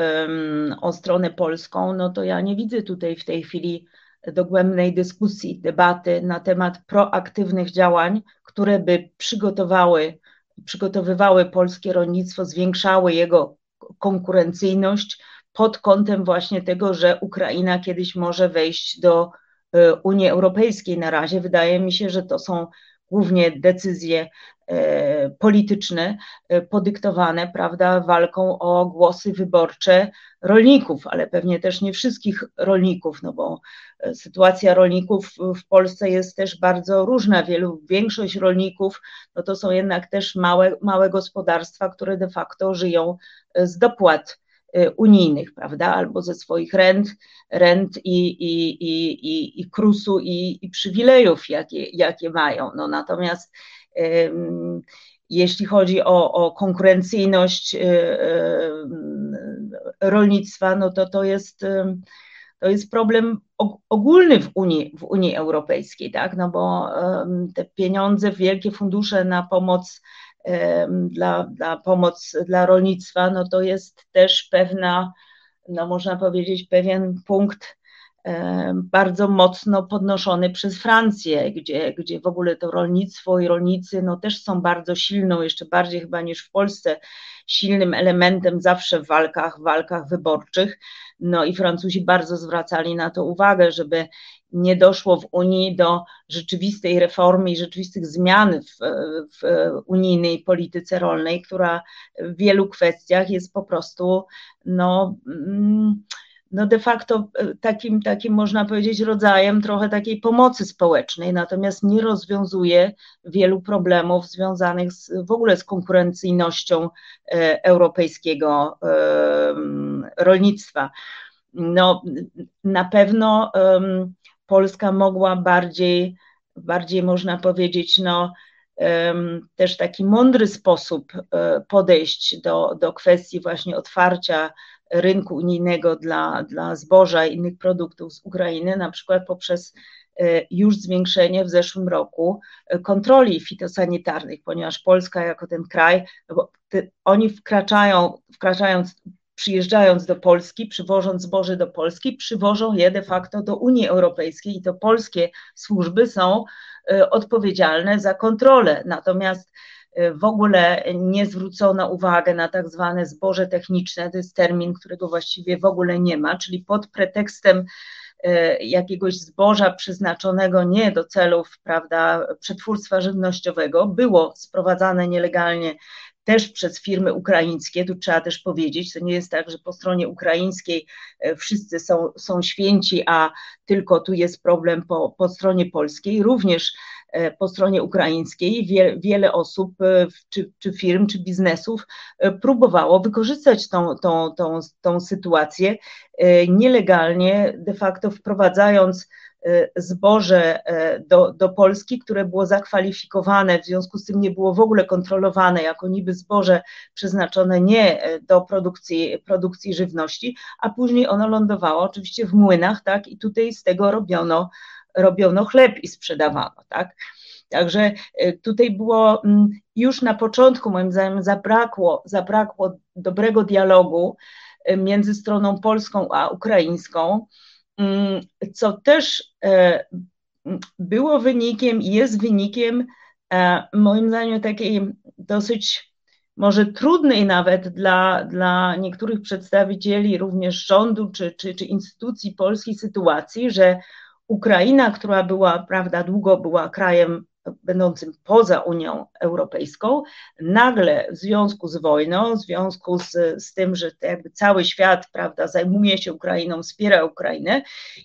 Speaker 2: o stronę polską, no to ja nie widzę tutaj w tej chwili dogłębnej dyskusji, debaty na temat proaktywnych działań, które by przygotowały, przygotowywały polskie rolnictwo, zwiększały jego konkurencyjność pod kątem właśnie tego, że Ukraina kiedyś może wejść do e, Unii Europejskiej. Na razie wydaje mi się, że to są głównie decyzje e, polityczne e, podyktowane, prawda, walką o głosy wyborcze rolników, ale pewnie też nie wszystkich rolników, no bo sytuacja rolników w Polsce jest też bardzo różna. Wielu, większość rolników, no to są jednak też małe, małe gospodarstwa, które de facto żyją z dopłat Y, unijnych, prawda, albo ze swoich rent, rent i, i, i, i, i krusu i, i przywilejów, jakie, jakie mają. No, natomiast um, jeśli chodzi o, o konkurencyjność um, rolnictwa, no to to jest, to jest problem ogólny w Unii, w Unii Europejskiej, tak? no bo te pieniądze, wielkie fundusze na pomoc dla, dla pomoc dla rolnictwa, no to jest też pewna, no można powiedzieć, pewien punkt bardzo mocno podnoszony przez Francję, gdzie, gdzie w ogóle to rolnictwo i rolnicy no też są bardzo silną, jeszcze bardziej chyba niż w Polsce, silnym elementem zawsze w walkach, w walkach wyborczych. No i Francuzi bardzo zwracali na to uwagę, żeby nie doszło w Unii do rzeczywistej reformy i rzeczywistych zmian w, w unijnej polityce rolnej, która w wielu kwestiach jest po prostu no, mm, no de facto takim, takim można powiedzieć rodzajem trochę takiej pomocy społecznej, natomiast nie rozwiązuje wielu problemów związanych z, w ogóle z konkurencyjnością e, europejskiego rolnictwa. No, na pewno Polska mogła bardziej, bardziej można powiedzieć, no, też taki mądry sposób e, podejść do, do kwestii właśnie otwarcia rynku unijnego dla, dla zboża i innych produktów z Ukrainy, na przykład poprzez już zwiększenie w zeszłym roku kontroli fitosanitarnych, ponieważ Polska jako ten kraj, no oni wkraczają, wkraczając przyjeżdżając do Polski, przywożąc zboże do Polski, przywożą je de facto do Unii Europejskiej i to polskie służby są e, odpowiedzialne za kontrolę. Natomiast e, w ogóle nie zwrócono uwagi na tak zwane zboże techniczne, to jest termin, którego właściwie w ogóle nie ma, czyli pod pretekstem e, jakiegoś zboża przeznaczonego nie do celów prawda, przetwórstwa żywnościowego, było sprowadzane nielegalnie też przez firmy ukraińskie, tu trzeba też powiedzieć, to nie jest tak, że po stronie ukraińskiej e, wszyscy są, są święci, a tylko tu jest problem po, po stronie polskiej, również po stronie ukraińskiej. Wie, wiele osób, e, czy, czy firm, czy biznesów próbowało wykorzystać tą, tą, tą, tą sytuację, nielegalnie de facto wprowadzając zboże do, do Polski, które było zakwalifikowane, w związku z tym nie było w ogóle kontrolowane jako niby zboże przeznaczone nie do produkcji, produkcji żywności, a później ono lądowało oczywiście w młynach, tak, i tutaj z tego robiono, robiono chleb i sprzedawano, tak. Także tutaj było mm, już na początku, moim zdaniem, zabrakło, zabrakło dobrego dialogu między stroną polską a ukraińską. Mm, co też e, było wynikiem i jest wynikiem, e, moim zdaniem, takiej dosyć może trudnej nawet dla, dla niektórych przedstawicieli również rządu czy, czy, czy instytucji polskiej sytuacji, że Ukraina, która była, prawda, długo była krajem będącym poza Unią Europejską, nagle w związku z wojną, w związku z, z tym, że jakby cały świat prawda, zajmuje się Ukrainą, wspiera Ukrainę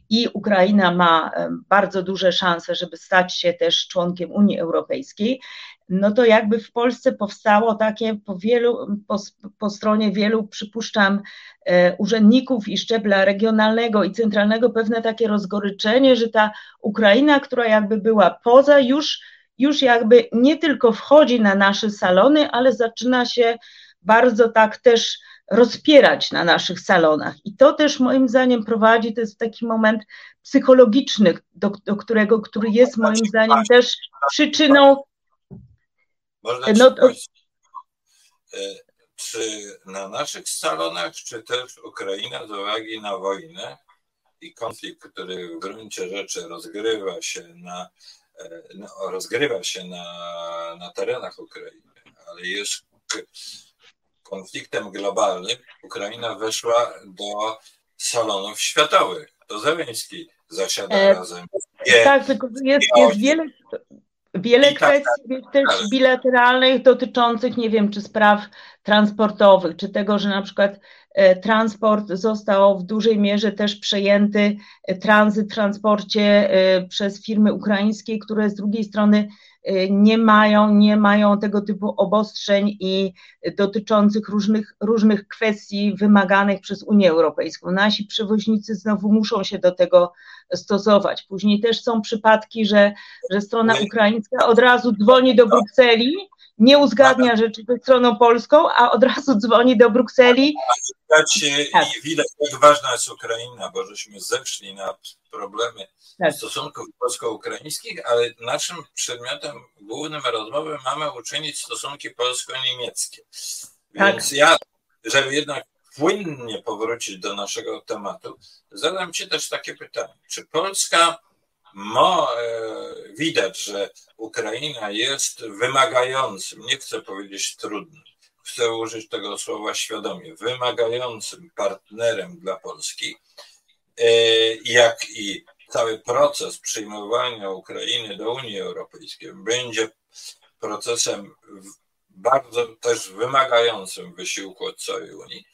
Speaker 2: i Ukraina ma bardzo duże szanse, żeby stać się też członkiem Unii Europejskiej, no to jakby w Polsce powstało takie po wielu, po, po stronie wielu, przypuszczam, e, urzędników i szczebla regionalnego i centralnego pewne takie rozgoryczenie, że ta Ukraina, która jakby była poza, już, już jakby nie tylko wchodzi na nasze salony, ale zaczyna się bardzo tak też rozpierać na naszych salonach. I to też moim zdaniem prowadzi, to jest taki moment psychologiczny, do, do którego, który jest moim zdaniem też przyczyną
Speaker 1: można no, to... E, czy na naszych salonach, czy też Ukraina z uwagi na wojnę i konflikt, który w gruncie rzeczy rozgrywa się na, e, no, rozgrywa się na, na terenach Ukrainy, ale jest konfliktem globalnym, Ukraina weszła do salonów światowych. To Zeleński zasiada e, razem.
Speaker 2: tak, tylko jest, jest wiele, Wiele tak, kwestii tak, też tak. bilateralnych dotyczących, nie wiem, czy spraw transportowych, czy tego, że na przykład e, transport został w dużej mierze też przejęty, e, tranzyt w transporcie e, przez firmy ukraińskie, które z drugiej strony nie mają, nie mają tego typu obostrzeń i dotyczących różnych, różnych kwestii wymaganych przez Unię Europejską. Nasi przewoźnicy znowu muszą się do tego stosować. Później też są przypadki, że, że strona ukraińska od razu dzwoni do Brukseli nie uzgadnia rzeczy ze stroną polską, a od razu dzwoni do Brukseli.
Speaker 1: Tak. I widać, jak ważna jest Ukraina, bo żeśmy zeszli na problemy tak. stosunków polsko-ukraińskich, ale naszym przedmiotem głównym rozmowy mamy uczynić stosunki polsko-niemieckie. Więc tak. ja, żeby jednak płynnie powrócić do naszego tematu, zadam Ci też takie pytanie. Czy Polska Mo, e, widać, że Ukraina jest wymagającym, nie chcę powiedzieć trudnym, chcę użyć tego słowa świadomie, wymagającym partnerem dla Polski, e, jak i cały proces przyjmowania Ukrainy do Unii Europejskiej będzie procesem bardzo też wymagającym wysiłku od całej Unii.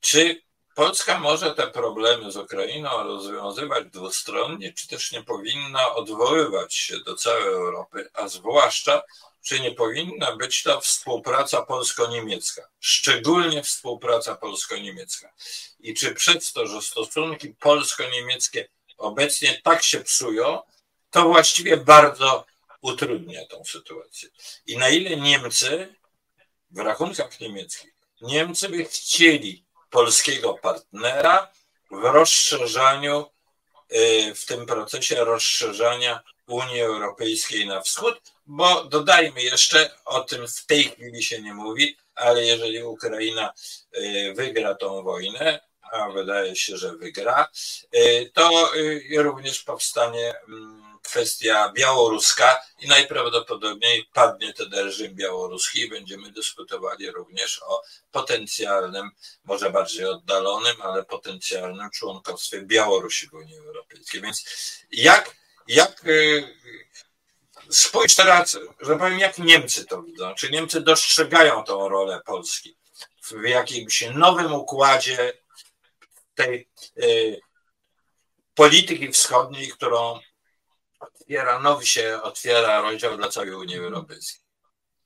Speaker 1: Czy Polska może te problemy z Ukrainą rozwiązywać dwustronnie, czy też nie powinna odwoływać się do całej Europy, a zwłaszcza, czy nie powinna być to współpraca polsko-niemiecka, szczególnie współpraca polsko-niemiecka. I czy przez to, że stosunki polsko-niemieckie obecnie tak się psują, to właściwie bardzo utrudnia tą sytuację. I na ile Niemcy w rachunkach niemieckich, Niemcy by chcieli polskiego partnera w rozszerzaniu w tym procesie rozszerzania Unii Europejskiej na wschód, bo dodajmy jeszcze, o tym w tej chwili się nie mówi, ale jeżeli Ukraina wygra tą wojnę, a wydaje się, że wygra, to również powstanie mm, kwestia białoruska i najprawdopodobniej padnie ten reżim białoruski i będziemy dyskutowali również o potencjalnym, może bardziej oddalonym, ale potencjalnym członkostwie Białorusi w Unii Europejskiej. Więc jak, jak y, spójrz teraz, że powiem, jak Niemcy to widzą. Czy Niemcy dostrzegają tą rolę Polski w jakimś nowym układzie tej y, polityki wschodniej, którą otwiera, nowy się otwiera rozdział dla całej Unii Europejskiej.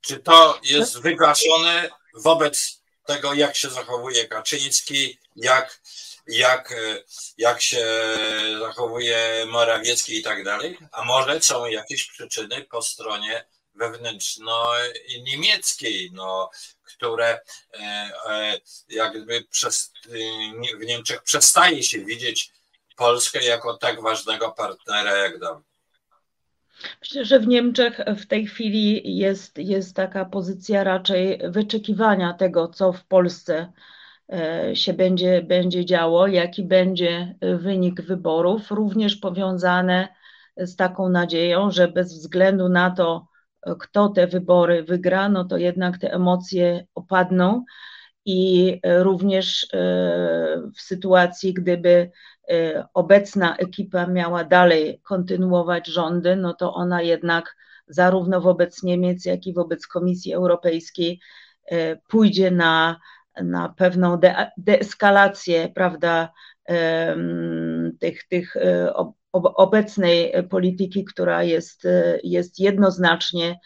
Speaker 1: Czy to jest wygaszone wobec tego, jak się zachowuje Kaczyński, jak, jak, jak się zachowuje Morawiecki i tak dalej? A może są jakieś przyczyny po stronie wewnętrzno-niemieckiej, no, które e, e, jakby przez, w Niemczech przestaje się widzieć Polskę jako tak ważnego partnera jak dawniej.
Speaker 2: Myślę, że w Niemczech w tej chwili jest, jest taka pozycja raczej wyczekiwania tego, co w Polsce e, się będzie, będzie działo, jaki będzie wynik wyborów, również powiązane z taką nadzieją, że bez względu na to, kto te wybory wygra, no to jednak te emocje opadną i również e, w sytuacji, gdyby obecna ekipa miała dalej kontynuować rządy, no to ona jednak zarówno wobec Niemiec, jak i wobec Komisji Europejskiej y, pójdzie na, na pewną de, deeskalację, prawda, tych, tych y, obecnej polityki, która jest, jest jednoznacznie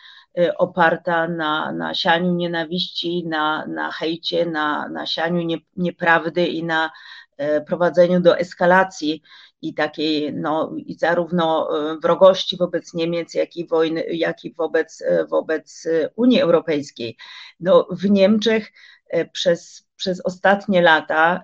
Speaker 2: oparta na, na sianiu nienawiści, na, na hejcie, na, na sianiu nie, nieprawdy i na prowadzeniu do eskalacji i takiej, no, i zarówno e, wrogości wobec Niemiec, jak i wojny, jak i wobec, e, wobec Unii Europejskiej. No, w Niemczech przez, przez ostatnie lata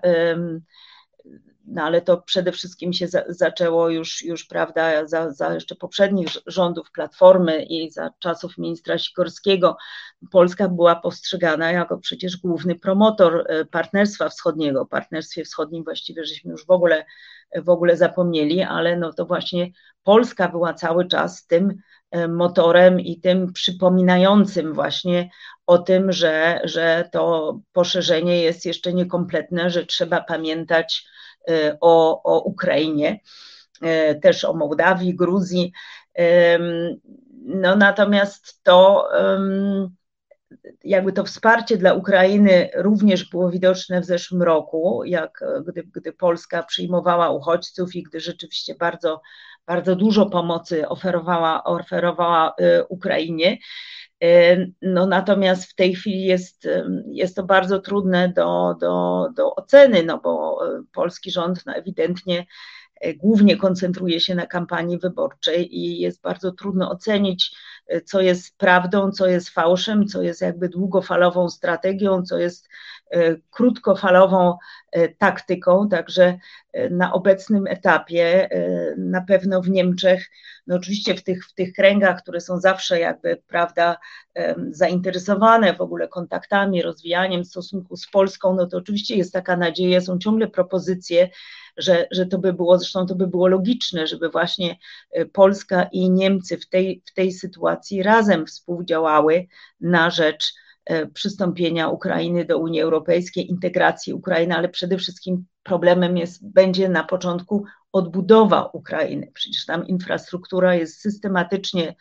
Speaker 2: no ale to przede wszystkim się za, zaczęło już, już prawda, za, za jeszcze poprzednich rządów Platformy i za czasów ministra Sikorskiego. Polska była postrzegana jako przecież główny promotor e, partnerstwa wschodniego. O partnerstwie wschodnim właściwie żeśmy już w ogóle, w ogóle zapomnieli, ale no to właśnie Polska była cały czas tym motorem i tym przypominającym właśnie o tym, że, że to poszerzenie jest jeszcze niekompletne, że trzeba pamiętać Y, o, o Ukrainie, y, też o Mołdawii, Gruzji. No natomiast to jakby to wsparcie dla Ukrainy również było widoczne w zeszłym roku, jak gdy, gdy Polska przyjmowała uchodźców i gdy rzeczywiście bardzo, bardzo dużo pomocy oferowała, oferowała y, Ukrainie. No natomiast w tej chwili jest, jest to bardzo trudne do, do, do oceny, no bo polski rząd no ewidentnie głównie koncentruje się na kampanii wyborczej i jest bardzo trudno ocenić, co jest prawdą, co jest fałszem, co jest jakby długofalową strategią, co jest krótkofalową taktyką. Także na obecnym etapie na pewno w Niemczech, no oczywiście w tych, w tych kręgach, które są zawsze jakby, prawda, zainteresowane w ogóle kontaktami, rozwijaniem stosunku z Polską, no to oczywiście jest taka nadzieja, są ciągle propozycje, że, że to by było, zresztą to by było logiczne, żeby właśnie e, Polska i Niemcy w tej, w tej sytuacji razem współdziałały na rzecz e, przystąpienia Ukrainy do Unii Europejskiej, integracji Ukrainy, ale przede wszystkim problemem jest, będzie na początku odbudowa Ukrainy. Przecież tam infrastruktura jest systematycznie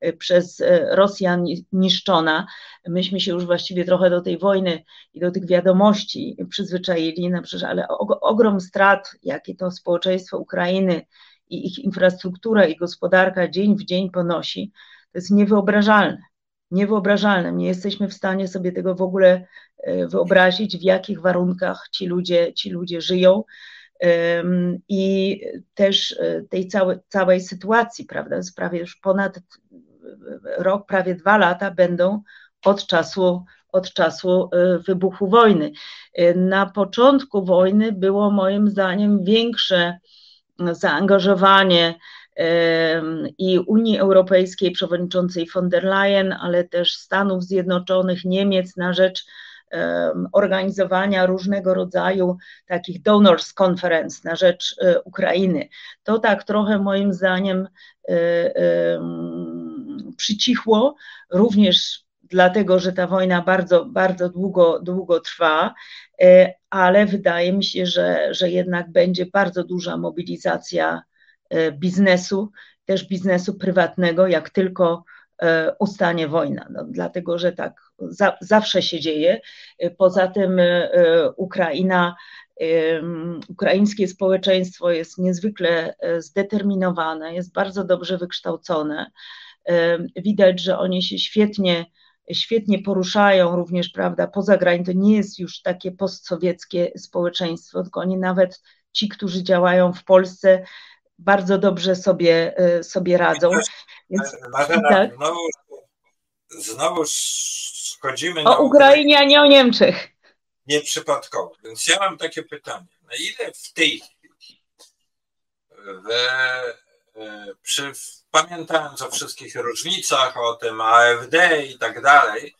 Speaker 2: e, przez e, Rosjan niszczona. Myśmy się już właściwie trochę do tej wojny i do tych wiadomości przyzwyczaili, no przecież, ale ogrom strat, jakie to społeczeństwo Ukrainy i ich infrastruktura i gospodarka dzień w dzień ponosi, to jest niewyobrażalne. Niewyobrażalne. Nie jesteśmy w stanie sobie tego w ogóle e, wyobrazić, w jakich warunkach ci ludzie, ci ludzie żyją i też e, tej całej, całej sytuacji, prawda, jest prawie już ponad rok, prawie dwa lata będą od czasu, od czasu e, wybuchu wojny. Na początku wojny było moim zdaniem większe zaangażowanie i Unii Europejskiej, przewodniczącej von der Leyen, ale też Stanów Zjednoczonych, Niemiec na rzecz organizowania różnego rodzaju takich donors conference na rzecz e, Ukrainy. To tak trochę moim zdaniem e, przycichło, również dlatego, że ta wojna bardzo, bardzo długo, długo trwa, e, ale wydaje mi się, że, że jednak będzie bardzo duża mobilizacja biznesu, też biznesu prywatnego, jak tylko ustanie wojna. No, dlatego, że tak za, zawsze się dzieje. Poza tym e, Ukraina, ukraińskie społeczeństwo jest niezwykle e, zdeterminowane, jest bardzo dobrze wykształcone. Widać, że oni się świetnie, świetnie poruszają również, prawda, poza granicą. To nie jest już takie postsowieckie społeczeństwo, tylko oni nawet ci, którzy działają w Polsce, bardzo dobrze sobie, e, sobie radzą.
Speaker 1: Więc, Marzena, tak. znowu, znowu schodzimy
Speaker 2: o Ukrainie, a nie o Niemczech.
Speaker 1: Nieprzypadkowo. Więc ja mam takie pytanie. Na ile w tej chwili we, e, przy, pamiętając o wszystkich różnicach, o tym AfD i tak dalej,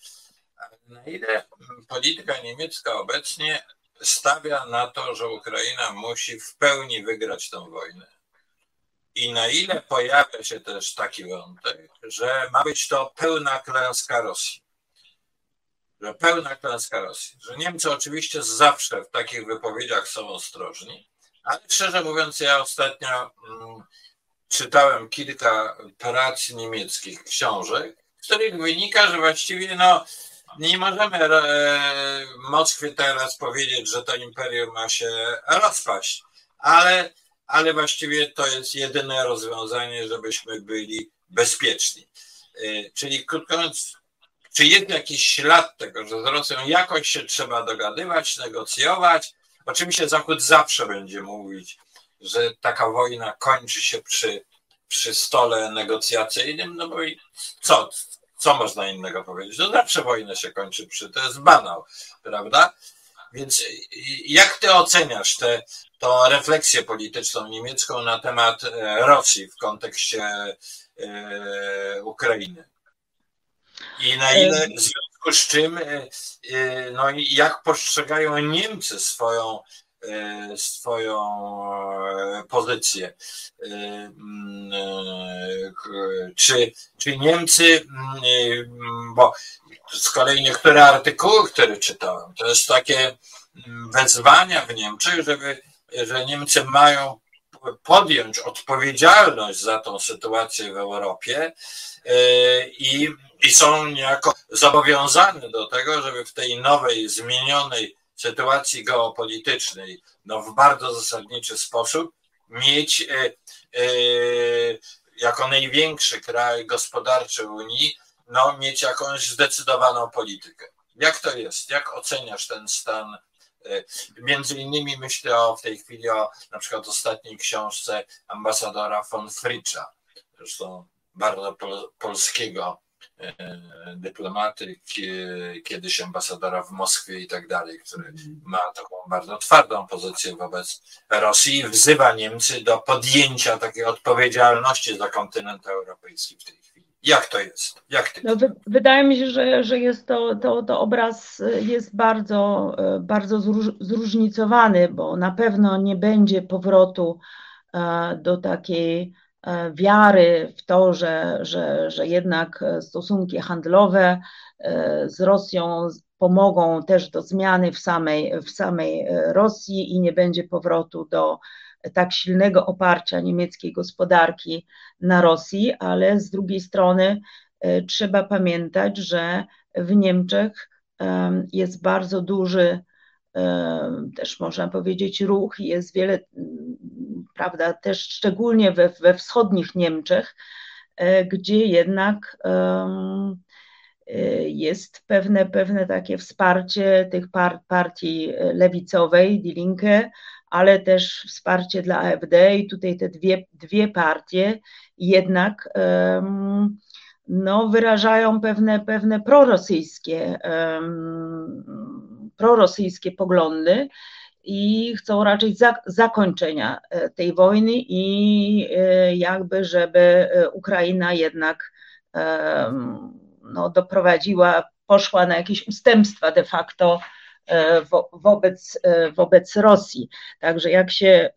Speaker 1: na ile polityka niemiecka obecnie stawia na to, że Ukraina musi w pełni wygrać tę wojnę? I na ile pojawia się też taki wątek, że ma być to pełna klęska Rosji? że pełna klęska Rosji, że Niemcy oczywiście zawsze w takich wypowiedziach są ostrożni, ale szczerze mówiąc, ja ostatnio mm, czytałem kilka prac niemieckich, książek, z których wynika, że właściwie no, nie możemy e, teraz powiedzieć, że to imperium ma się rozpaść, ale, ale właściwie to jest jedyne rozwiązanie, żebyśmy byli bezpieczni. E, czyli krótko mówiąc, czy jest jakiś ślad tego, że z Rosją jakoś się trzeba dogadywać, negocjować? Oczywiście Zachód zawsze będzie mówić, że taka wojna kończy się przy, przy stole negocjacyjnym, no bo i co, co można innego powiedzieć? No zawsze wojna się kończy przy, to jest banał, prawda? Więc jak ty oceniasz tę refleksję polityczną niemiecką na temat e, Rosji w kontekście e, Ukrainy? I na ile w związku z czym, e, e, no i jak postrzegają Niemcy swoją, e, swoją pozycję. Mm, czy, czy Niemcy, mm, bo z kolei niektóre artykuły, które czytałem, to jest takie mm, wezwania w Niemczech, żeby, że Niemcy mają podjąć odpowiedzialność za tą sytuację w Europie i i są niejako zobowiązane do tego, żeby w tej nowej, zmienionej sytuacji geopolitycznej, no w bardzo zasadniczy sposób mieć e, e, jako największy kraj gospodarczy Unii, no mieć jakąś zdecydowaną politykę. Jak to jest? Jak oceniasz ten stan? E, między innymi myślę o, w tej chwili o na przykład ostatniej książce ambasadora von Fritscha, zresztą bardzo pol, polskiego dyplomaty, kiedyś ambasadora w Moskwie i tak dalej, który mhm. ma taką bardzo twardą pozycję wobec Rosji i wzywa Niemcy do podjęcia takiej odpowiedzialności za kontynent europejski w tej chwili. Jak to jest? Jak ty?
Speaker 2: No, wydaje mi się, że, że jest to, to, to obraz jest bardzo, e, bardzo zróżnicowany, bo na pewno nie będzie powrotu e, do takiej E, wiary w to, że, że, że jednak stosunki handlowe e, z Rosją pomogą też do zmiany w samej, w samej e, Rosji i nie będzie powrotu do tak silnego oparcia niemieckiej gospodarki na Rosji, ale z drugiej strony trzeba pamiętać, że w Niemczech jest bardzo duży też można powiedzieć ruch, jest wiele, prawda, też szczególnie we, we wschodnich Niemczech, e, gdzie jednak e, jest pewne, pewne takie wsparcie tych par, partii lewicowej, Die Linke, ale też wsparcie dla AfD i tutaj te dwie, dwie partie jednak no, wyrażają pewne, pewne prorosyjskie prorosyjskie poglądy i chcą raczej za, zakończenia tej wojny i jakby, żeby Ukraina jednak no, doprowadziła, poszła na jakieś ustępstwa de facto wobec, wobec Rosji. Także jak się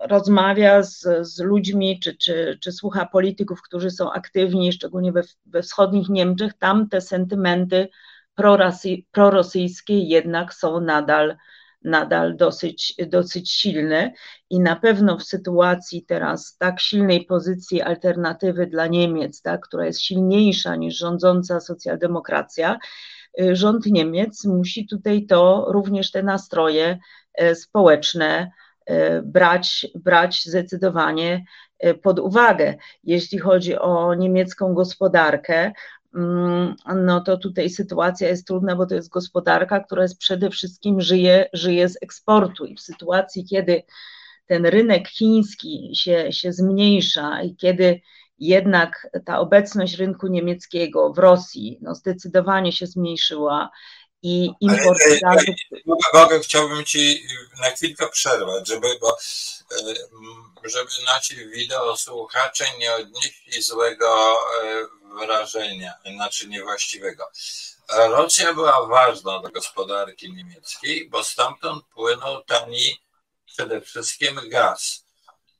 Speaker 2: rozmawia z, z ludźmi, czy, czy, czy słucha polityków, którzy są aktywni, szczególnie we, we wschodnich Niemczech, tam te sentymenty prorosyjskie jednak są nadal, nadal dosyć, dosyć silne i na pewno w sytuacji teraz tak silnej pozycji alternatywy dla Niemiec, tak, która jest silniejsza niż rządząca socjaldemokracja, y, rząd Niemiec musi tutaj to również te nastroje e, społeczne E, brać, brać zdecydowanie pod uwagę. Jeśli chodzi o niemiecką gospodarkę, no to tutaj sytuacja jest trudna, bo to jest gospodarka, która jest przede wszystkim żyje, żyje z eksportu. I w sytuacji, kiedy ten rynek chiński się, się zmniejsza i kiedy jednak ta obecność rynku niemieckiego w Rosji no, zdecydowanie się zmniejszyła i import
Speaker 1: gazów. Mogę, chciałbym Ci na chwilkę przerwać, żeby, bo, e, żeby nasi wideo słuchacze nie odnieśli złego e, wrażenia, znaczy niewłaściwego. Rosja była ważna dla gospodarki niemieckiej, bo stamtąd płynął tani przede wszystkim gaz,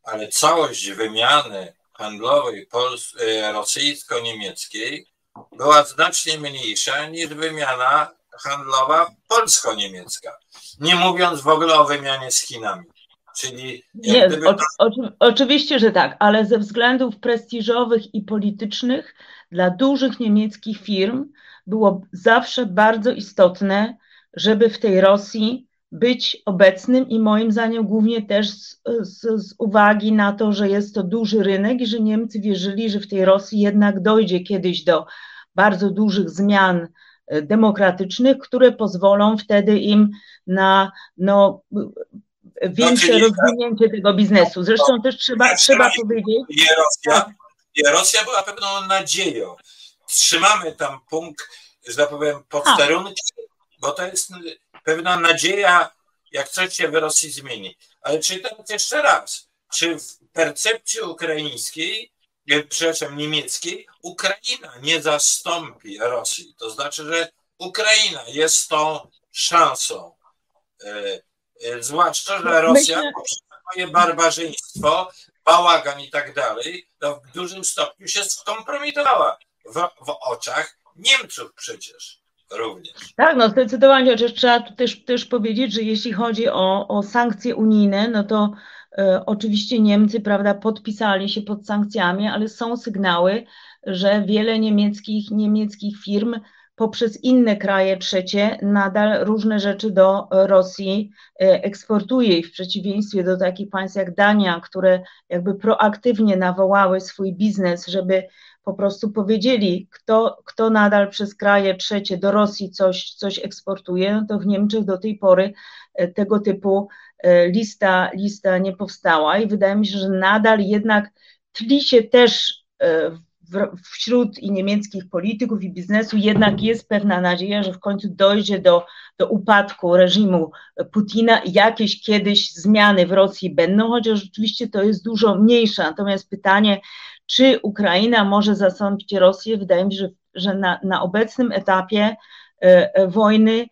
Speaker 1: ale całość wymiany handlowej e, rosyjsko-niemieckiej była znacznie mniejsza niż wymiana handlowa polsko-niemiecka. Nie mówiąc w ogóle o wymianie z Chinami. Czyli
Speaker 2: Nie, o, o, oczywiście, że tak, ale ze względów prestiżowych i politycznych dla dużych niemieckich firm było zawsze bardzo istotne, żeby w tej Rosji być obecnym i moim zdaniem głównie też z, z, z, uwagi na to, że jest to duży rynek i że Niemcy wierzyli, że w tej Rosji jednak dojdzie kiedyś do bardzo dużych zmian demokratycznych, które pozwolą wtedy im na no, większe no, rozwinięcie tego biznesu. Zresztą też trzeba, trzeba powiedzieć.
Speaker 1: Rosja, Rosja była pewną nadzieją. Trzymamy tam punkt, że tak powiem, posterunki, bo to jest pewna nadzieja, jak coś się w Rosji zmieni. Ale czy teraz jeszcze raz, czy w percepcji ukraińskiej przepraszam, niemieckiej, Ukraina nie zastąpi Rosji. To znaczy, że Ukraina jest tą szansą. E, e, zwłaszcza, że no, Rosja poprzez swoje barbarzyństwo, bałagan i tak dalej, no w dużym stopniu się skompromitowała w, w oczach Niemców przecież również.
Speaker 2: Tak, no zdecydowanie, chociaż trzeba też, też powiedzieć, że jeśli chodzi o, o sankcje unijne, no to oczywiście Niemcy, prawda, podpisali się pod sankcjami, ale są sygnały, że wiele niemieckich, niemieckich firm poprzez inne kraje trzecie nadal różne rzeczy do Rosji e, eksportuje i w przeciwieństwie do takich państw jak Dania, które jakby proaktywnie nawołały swój biznes, żeby po prostu powiedzieli, kto, kto nadal przez kraje trzecie do Rosji coś, coś eksportuje, no to w Niemczech do tej pory e, tego typu e, lista, lista nie powstała i wydaje mi się, że nadal jednak tli się też e, wśród i niemieckich polityków i biznesu jednak jest pewna nadzieja, że w końcu dojdzie do, do upadku reżimu Putina i jakieś kiedyś zmiany w Rosji będą, chociaż rzeczywiście to jest dużo mniejsze. Natomiast pytanie, czy Ukraina może zastąpić Rosję? Wydaje mi się, że, że na, na obecnym etapie e, e, wojny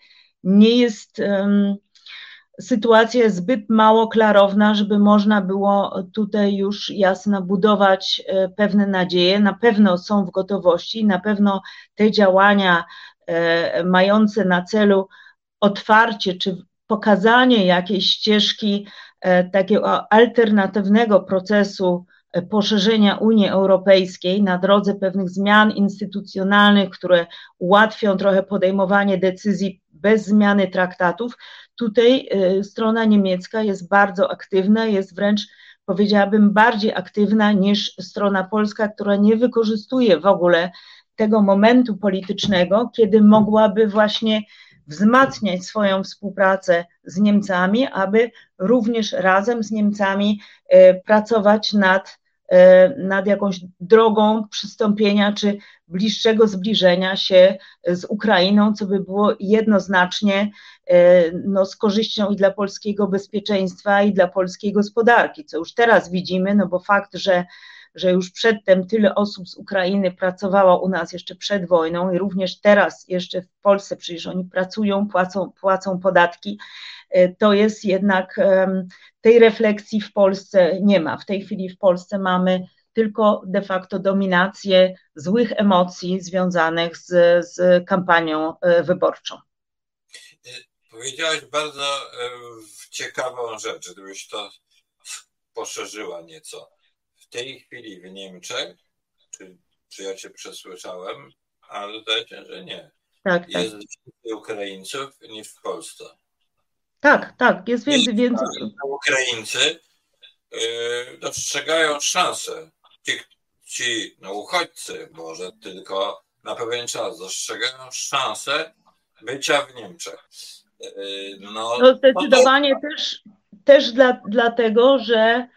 Speaker 2: nie jest um, sytuacja zbyt mało klarowna, żeby można było tutaj już jasno budować e, pewne nadzieje. Na pewno są w gotowości, na pewno te działania mające na celu otwarcie czy pokazanie jakiejś ścieżki takiego alternatywnego procesu poszerzenia Unii Europejskiej na drodze pewnych zmian instytucjonalnych, które ułatwią trochę podejmowanie decyzji bez zmiany traktatów, tutaj y, strona niemiecka jest bardzo aktywna, jest wręcz powiedziałabym bardziej aktywna niż strona polska, która nie wykorzystuje w ogóle tego momentu politycznego, kiedy mogłaby właśnie wzmacniać swoją współpracę z Niemcami, aby również razem z Niemcami y, pracować nad nad jakąś drogą przystąpienia czy bliższego zbliżenia się z Ukrainą, co by było jednoznacznie no, z korzyścią i dla polskiego bezpieczeństwa, i dla polskiej gospodarki, co już teraz widzimy, no bo fakt, że że już przedtem tyle osób z Ukrainy pracowało u nas jeszcze przed wojną i również teraz jeszcze w Polsce, przecież oni pracują, płacą, płacą podatki, e, to jest jednak tej refleksji w Polsce nie ma. W tej chwili w Polsce mamy tylko de facto dominację złych emocji związanych z, z kampanią e, wyborczą.
Speaker 1: E, powiedziałaś bardzo ciekawą rzecz, gdybyś to poszerzyła nieco w tej chwili w Niemczech, czy, czy ja cię przesłyszałem, ale zdaje się, że nie. Tak, tak. jest więcej Ukraińców niż w Polsce.
Speaker 2: Tak, tak, jest więcej. więcej.
Speaker 1: Ukraińcy yy, dostrzegają szansę. Ci, ci no, uchodźcy, może tylko na pewien czas, dostrzegają szansę bycia w Niemczech.
Speaker 2: Yy, no, no zdecydowanie to... też, też dla, dlatego, że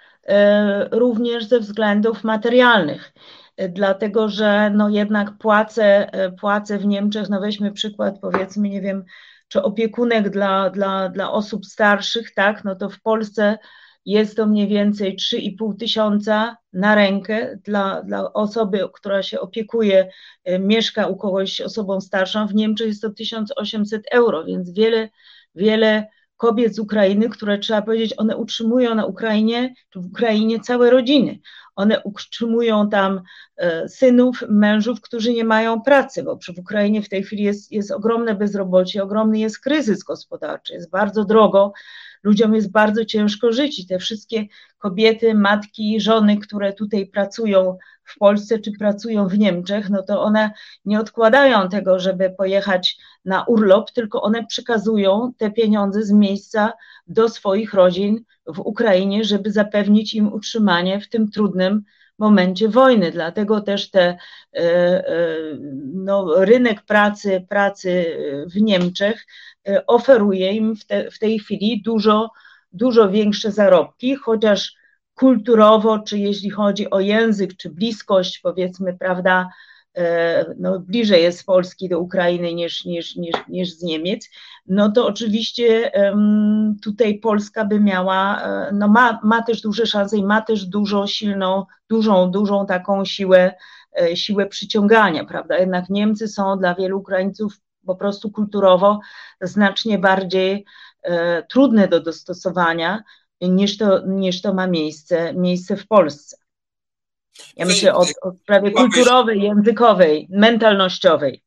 Speaker 2: również ze względów materialnych, e, dlatego że no jednak płace, e, płace w Niemczech, no weźmy przykład powiedzmy, nie wiem, czy opiekunek dla, dla, dla osób starszych, tak, no to w Polsce jest to mniej więcej 3,5 tysiąca na rękę dla, dla osoby, która się opiekuje, mieszka u kogoś osobą starszą. W Niemczech jest to 1800 euro, więc wiele, wiele kobiet z Ukrainy, które trzeba powiedzieć, one utrzymują na Ukrainie, czy w Ukrainie całe rodziny. One utrzymują tam e, synów, mężów, którzy nie mają pracy, bo w Ukrainie w tej chwili jest, jest ogromne bezrobocie, ogromny jest kryzys gospodarczy, jest bardzo drogo, ludziom jest bardzo ciężko żyć i te wszystkie kobiety, matki, żony, które tutaj pracują w Polsce czy pracują w Niemczech, no to one nie odkładają tego, żeby pojechać na urlop, tylko one przekazują te pieniądze z miejsca do swoich rodzin w Ukrainie, żeby zapewnić im utrzymanie w tym trudnym momencie wojny. Dlatego też te, e, e, no, rynek pracy, pracy w Niemczech oferuje im w, te, w tej chwili dużo, dużo większe zarobki, chociaż kulturowo, czy jeśli chodzi o język, czy bliskość, powiedzmy, prawda, e, no, bliżej jest Polski do Ukrainy niż, niż, niż, niż z Niemiec, no to oczywiście tutaj Polska by miała, e, no ma, ma też duże szanse i ma też dużo silną, dużą, dużą taką siłę, e, siłę przyciągania, prawda? Jednak Niemcy są dla wielu Ukraińców po prostu kulturowo znacznie bardziej trudne do dostosowania, niż to, niż to ma miejsce, miejsce w Polsce. Ja myślę o, o sprawie kulturowej, językowej, mentalnościowej.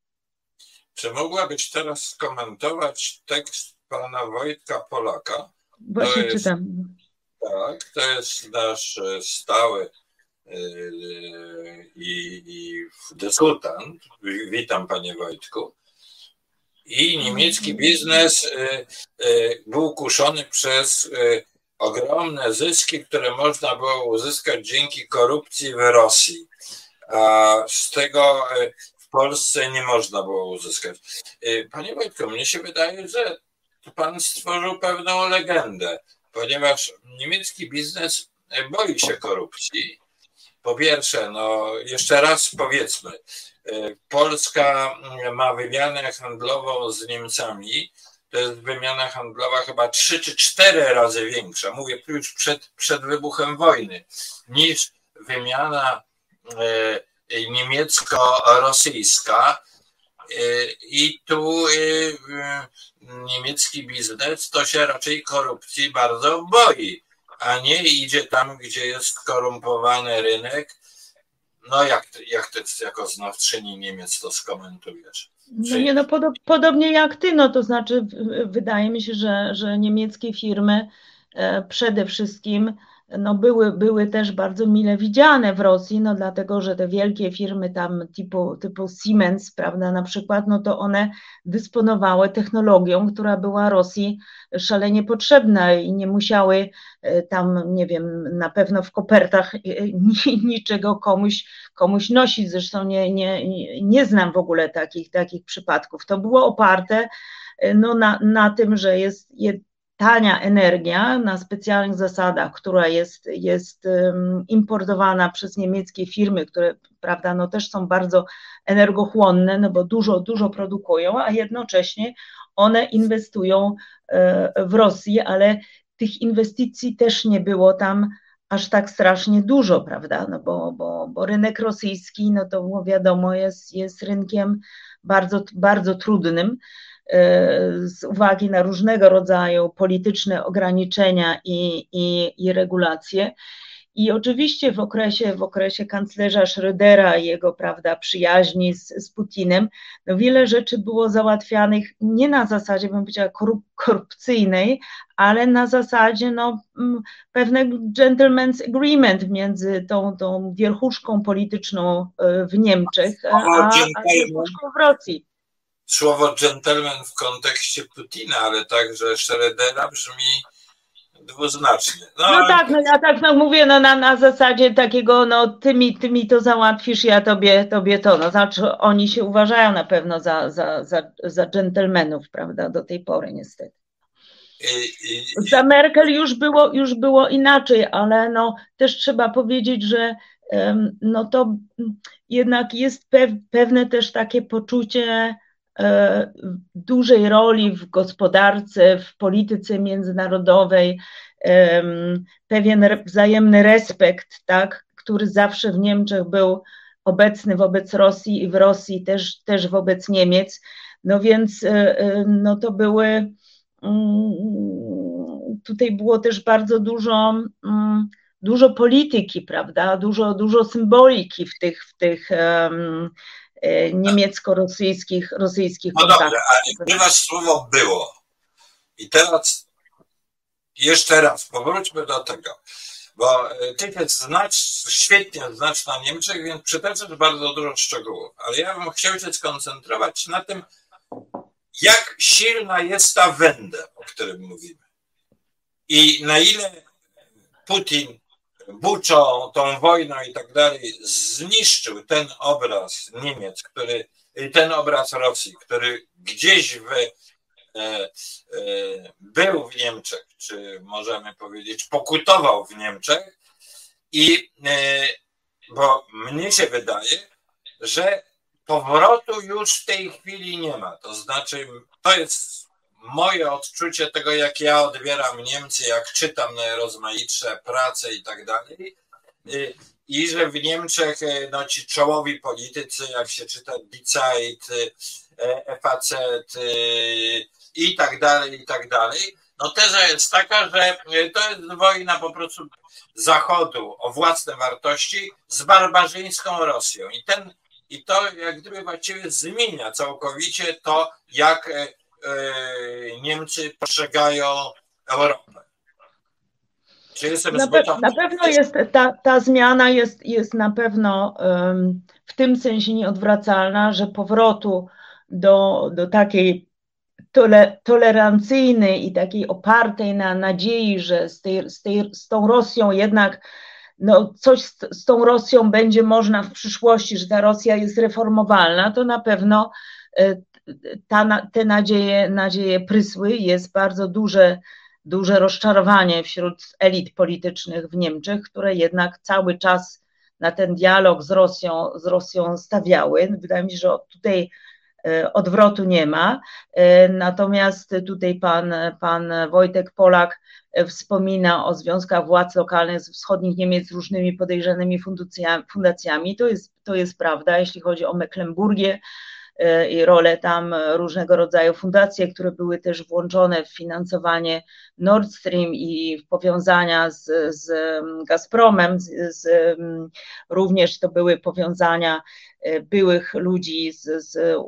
Speaker 1: Czy mogłabyś teraz skomentować tekst pana Wojtka Polaka?
Speaker 2: Właśnie jest, czytam.
Speaker 1: Tak, to jest nasz e, stały yy, i, i dyskutant. Witam panie Wojtku. I niemiecki biznes yy, yy, był kuszony przez ogromne zyski, które można było uzyskać dzięki korupcji w Rosji. A z tego w Polsce nie można było uzyskać. Panie Wojtku, mnie się wydaje, że pan stworzył pewną legendę, ponieważ niemiecki biznes boi się korupcji. Po pierwsze, no jeszcze raz powiedzmy, Polska ma wymianę handlową z Niemcami to jest wymiana handlowa chyba trzy czy cztery razy większa, mówię już przed, przed wybuchem wojny, niż wymiana e, niemiecko-rosyjska. I tu niemiecki biznes to się raczej korupcji bardzo boi, a nie idzie tam, gdzie jest skorumpowany rynek. No jak, jak ty jako znawczyni Niemiec to skomentujesz?
Speaker 2: No nie, no podob, podobnie jak ty, no to znaczy wydaje mi się, że, że niemieckie firmy e, przede wszystkim no były, były też bardzo mile widziane w Rosji, no dlatego, że te wielkie firmy tam typu, typu Siemens, prawda, na przykład, no to one dysponowały technologią, która była Rosji szalenie potrzebna i nie musiały e, tam, nie wiem, na pewno w kopertach e, [LAUGHS] niczego komuś, komuś nosić, zresztą nie, nie, nie znam w ogóle takich, takich przypadków. To było oparte e, no, na, na tym, że jest tania energia na specjalnych zasadach, która jest, jest importowana przez niemieckie firmy, które prawda, no też są bardzo energochłonne, no bo dużo, dużo produkują, a jednocześnie one inwestują e, w Rosji, ale tych inwestycji też nie było tam aż tak strasznie dużo, prawda? No bo, bo, bo rynek rosyjski, no to wiadomo, jest, jest rynkiem bardzo, bardzo trudnym z uwagi na różnego rodzaju polityczne ograniczenia i, i, i regulacje. I oczywiście w okresie, w okresie kanclerza Schrödera i jego prawda, przyjaźni z, z Putinem, no wiele rzeczy było załatwianych nie na zasadzie, bym powiedziała, korup korupcyjnej, ale na zasadzie no, mm, pewnego gentleman's agreement między tą, tą wierchuszką polityczną e, w Niemczech a, a wierchuszką w Rosji
Speaker 1: słowo gentleman w kontekście Putina, ale także Schrödera brzmi dwuznacznie.
Speaker 2: No, no tak, no ja tak no mówię no, na, na zasadzie takiego, no ty mi, ty mi to załatwisz, ja tobie, tobie to. No, znaczy oni się uważają na pewno za, za, za, za dżentelmenów, prawda, do tej pory niestety. Za Merkel już było, już było inaczej, ale no, też trzeba powiedzieć, że no to jednak jest pewne też takie poczucie dużej roli w gospodarce, w polityce międzynarodowej, pewien wzajemny respekt, tak, który zawsze w Niemczech był obecny wobec Rosji i w Rosji też, też wobec Niemiec. No więc e, e, no to były, mm, tutaj było też bardzo dużo, mm, dużo polityki, prawda, dużo, dużo symboliki w tych, w tych E, niemiecko-rosyjskich rosyjskich
Speaker 1: no kontaktów. Dobrze, ale ponieważ słowo było i teraz jeszcze raz powróćmy do tego, bo e, ty jest znać, świetnie znać na Niemczech, więc przytaczać bardzo dużo szczegółów, ale ja bym chciał się skoncentrować na tym, jak silna jest ta wenda, o którym mówimy. I na ile Putin Buczą, tą wojną i tak dalej, zniszczył ten obraz Niemiec, który, ten obraz Rosji, który gdzieś w, e, e, był w Niemczech, czy możemy powiedzieć, pokutował w Niemczech. I e, bo mnie się wydaje, że powrotu już w tej chwili nie ma. To znaczy, to jest moje odczucie tego, jak ja odbieram Niemcy, jak czytam rozmaitsze prace i tak dalej. Y, I że w Niemczech y, no, ci czołowi politycy, jak się czyta Die Zeit, y, FAZ i tak dalej, i tak dalej, no teza jest taka, że to jest wojna po prostu Zachodu o własne wartości z barbarzyńską Rosją. I, ten, i to jak gdyby właściwie zmienia całkowicie to, jak E, Niemcy postrzegają Europę.
Speaker 2: Czy jestem na, pe na pewno jest ta, ta zmiana jest, jest na pewno um, w tym sensie nieodwracalna, że powrotu do, do takiej tole, tolerancyjnej i takiej opartej na nadziei, że z, tej, z, tej, z tą Rosją jednak no, coś z, z tą Rosją będzie można w przyszłości, że ta Rosja jest reformowalna, to na pewno e, ta, te nadzieje, nadzieje prysły, jest bardzo duże, duże rozczarowanie wśród elit politycznych w Niemczech, które jednak cały czas na ten dialog z Rosją, z Rosją stawiały. Wydaje mi się, że tutaj e, odwrotu nie ma. E, natomiast tutaj pan, pan Wojtek Polak e, wspomina o związkach władz lokalnych z wschodnich Niemiec z różnymi podejrzanymi fundacjami. To jest, to jest prawda, jeśli chodzi o Mecklenburgię, i rolę tam różnego rodzaju fundacje, które były też włączone w finansowanie Nord Stream i w powiązania z, z Gazpromem, z, z, również to były powiązania e, byłych ludzi z, z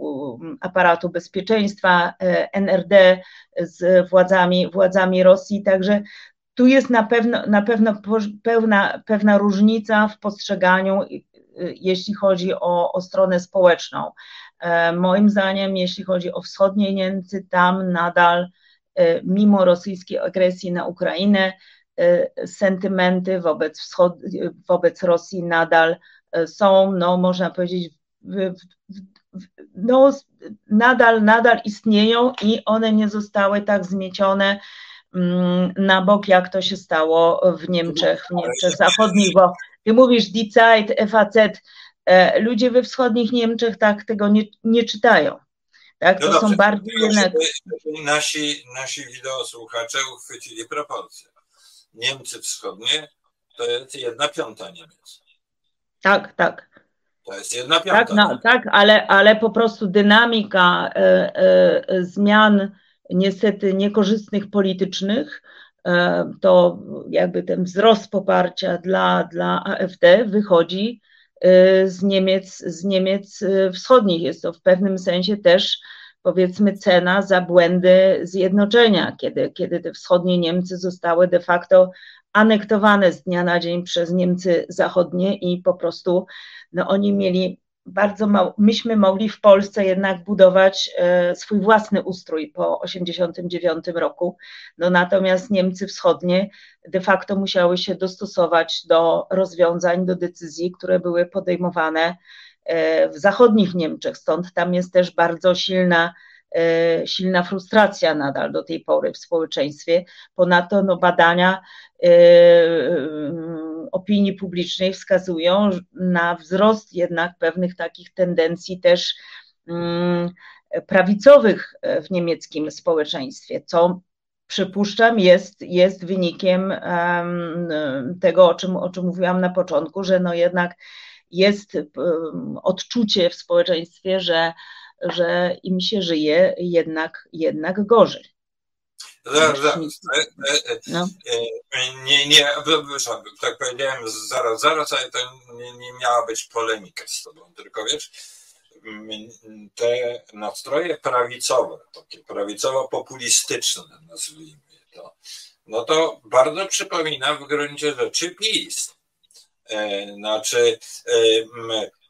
Speaker 2: aparatu bezpieczeństwa e, NRD z władzami, władzami Rosji, także tu jest na pewno, na pewno pewna, pewna różnica w postrzeganiu, jeśli chodzi o, o stronę społeczną. E, moim zdaniem, jeśli chodzi o wschodnie Niemcy, tam nadal, e, mimo rosyjskiej agresji na Ukrainę, e, sentymenty wobec, wschod, wobec Rosji nadal są, no, można powiedzieć, w, w, no, nadal, nadal istnieją i one nie zostały tak zmiecione mm, na bok, jak to się stało w Niemczech, w Niemczech Zachodnich, bo ty mówisz Die Zeit, FAZ, ludzie we wschodnich Niemczech tak tego nie, nie czytają. Tak, to no są bardziej jednak.
Speaker 1: Nasi, nasi wideosłuchacze uchwycili proporcje. Niemcy wschodnie to jest jedna piąta Niemiec.
Speaker 2: Tak, tak.
Speaker 1: To jest jedna piąta.
Speaker 2: Tak, no, tak ale, ale po prostu dynamika e, e, zmian niestety niekorzystnych politycznych, e, to jakby ten wzrost poparcia dla, dla AfD wychodzi e, z Niemiec, z Niemiec e, wschodnich. Jest to w pewnym sensie też powiedzmy cena za błędy zjednoczenia, kiedy, kiedy te wschodnie Niemcy zostały de facto anektowane z dnia na dzień przez Niemcy zachodnie i po prostu no, oni mieli bardzo myśmy mogli w Polsce jednak budować e, swój własny ustrój po 1989 roku, no natomiast Niemcy wschodnie de facto musiały się dostosować do rozwiązań, do decyzji, które były podejmowane e, w zachodnich Niemczech, stąd tam jest też bardzo silna e, silna frustracja nadal do tej pory w społeczeństwie. Ponadto no, badania opinii publicznej wskazują na wzrost jednak pewnych takich tendencji też mm, prawicowych w niemieckim społeczeństwie, co przypuszczam jest, jest wynikiem tego, o czym, o czym mówiłam na początku, że no jednak jest odczucie w społeczeństwie, że, że im się żyje jednak, jednak gorzej.
Speaker 1: Zaraz, zaraz. No. Nie, nie, tak powiedziałem zaraz, zaraz, ale to nie, nie miała być polemika z tobą, tylko wiesz, te nastroje prawicowe, takie prawicowo-populistyczne, nazwijmy to, no to bardzo przypomina w gruncie rzeczy PiS. E, znaczy,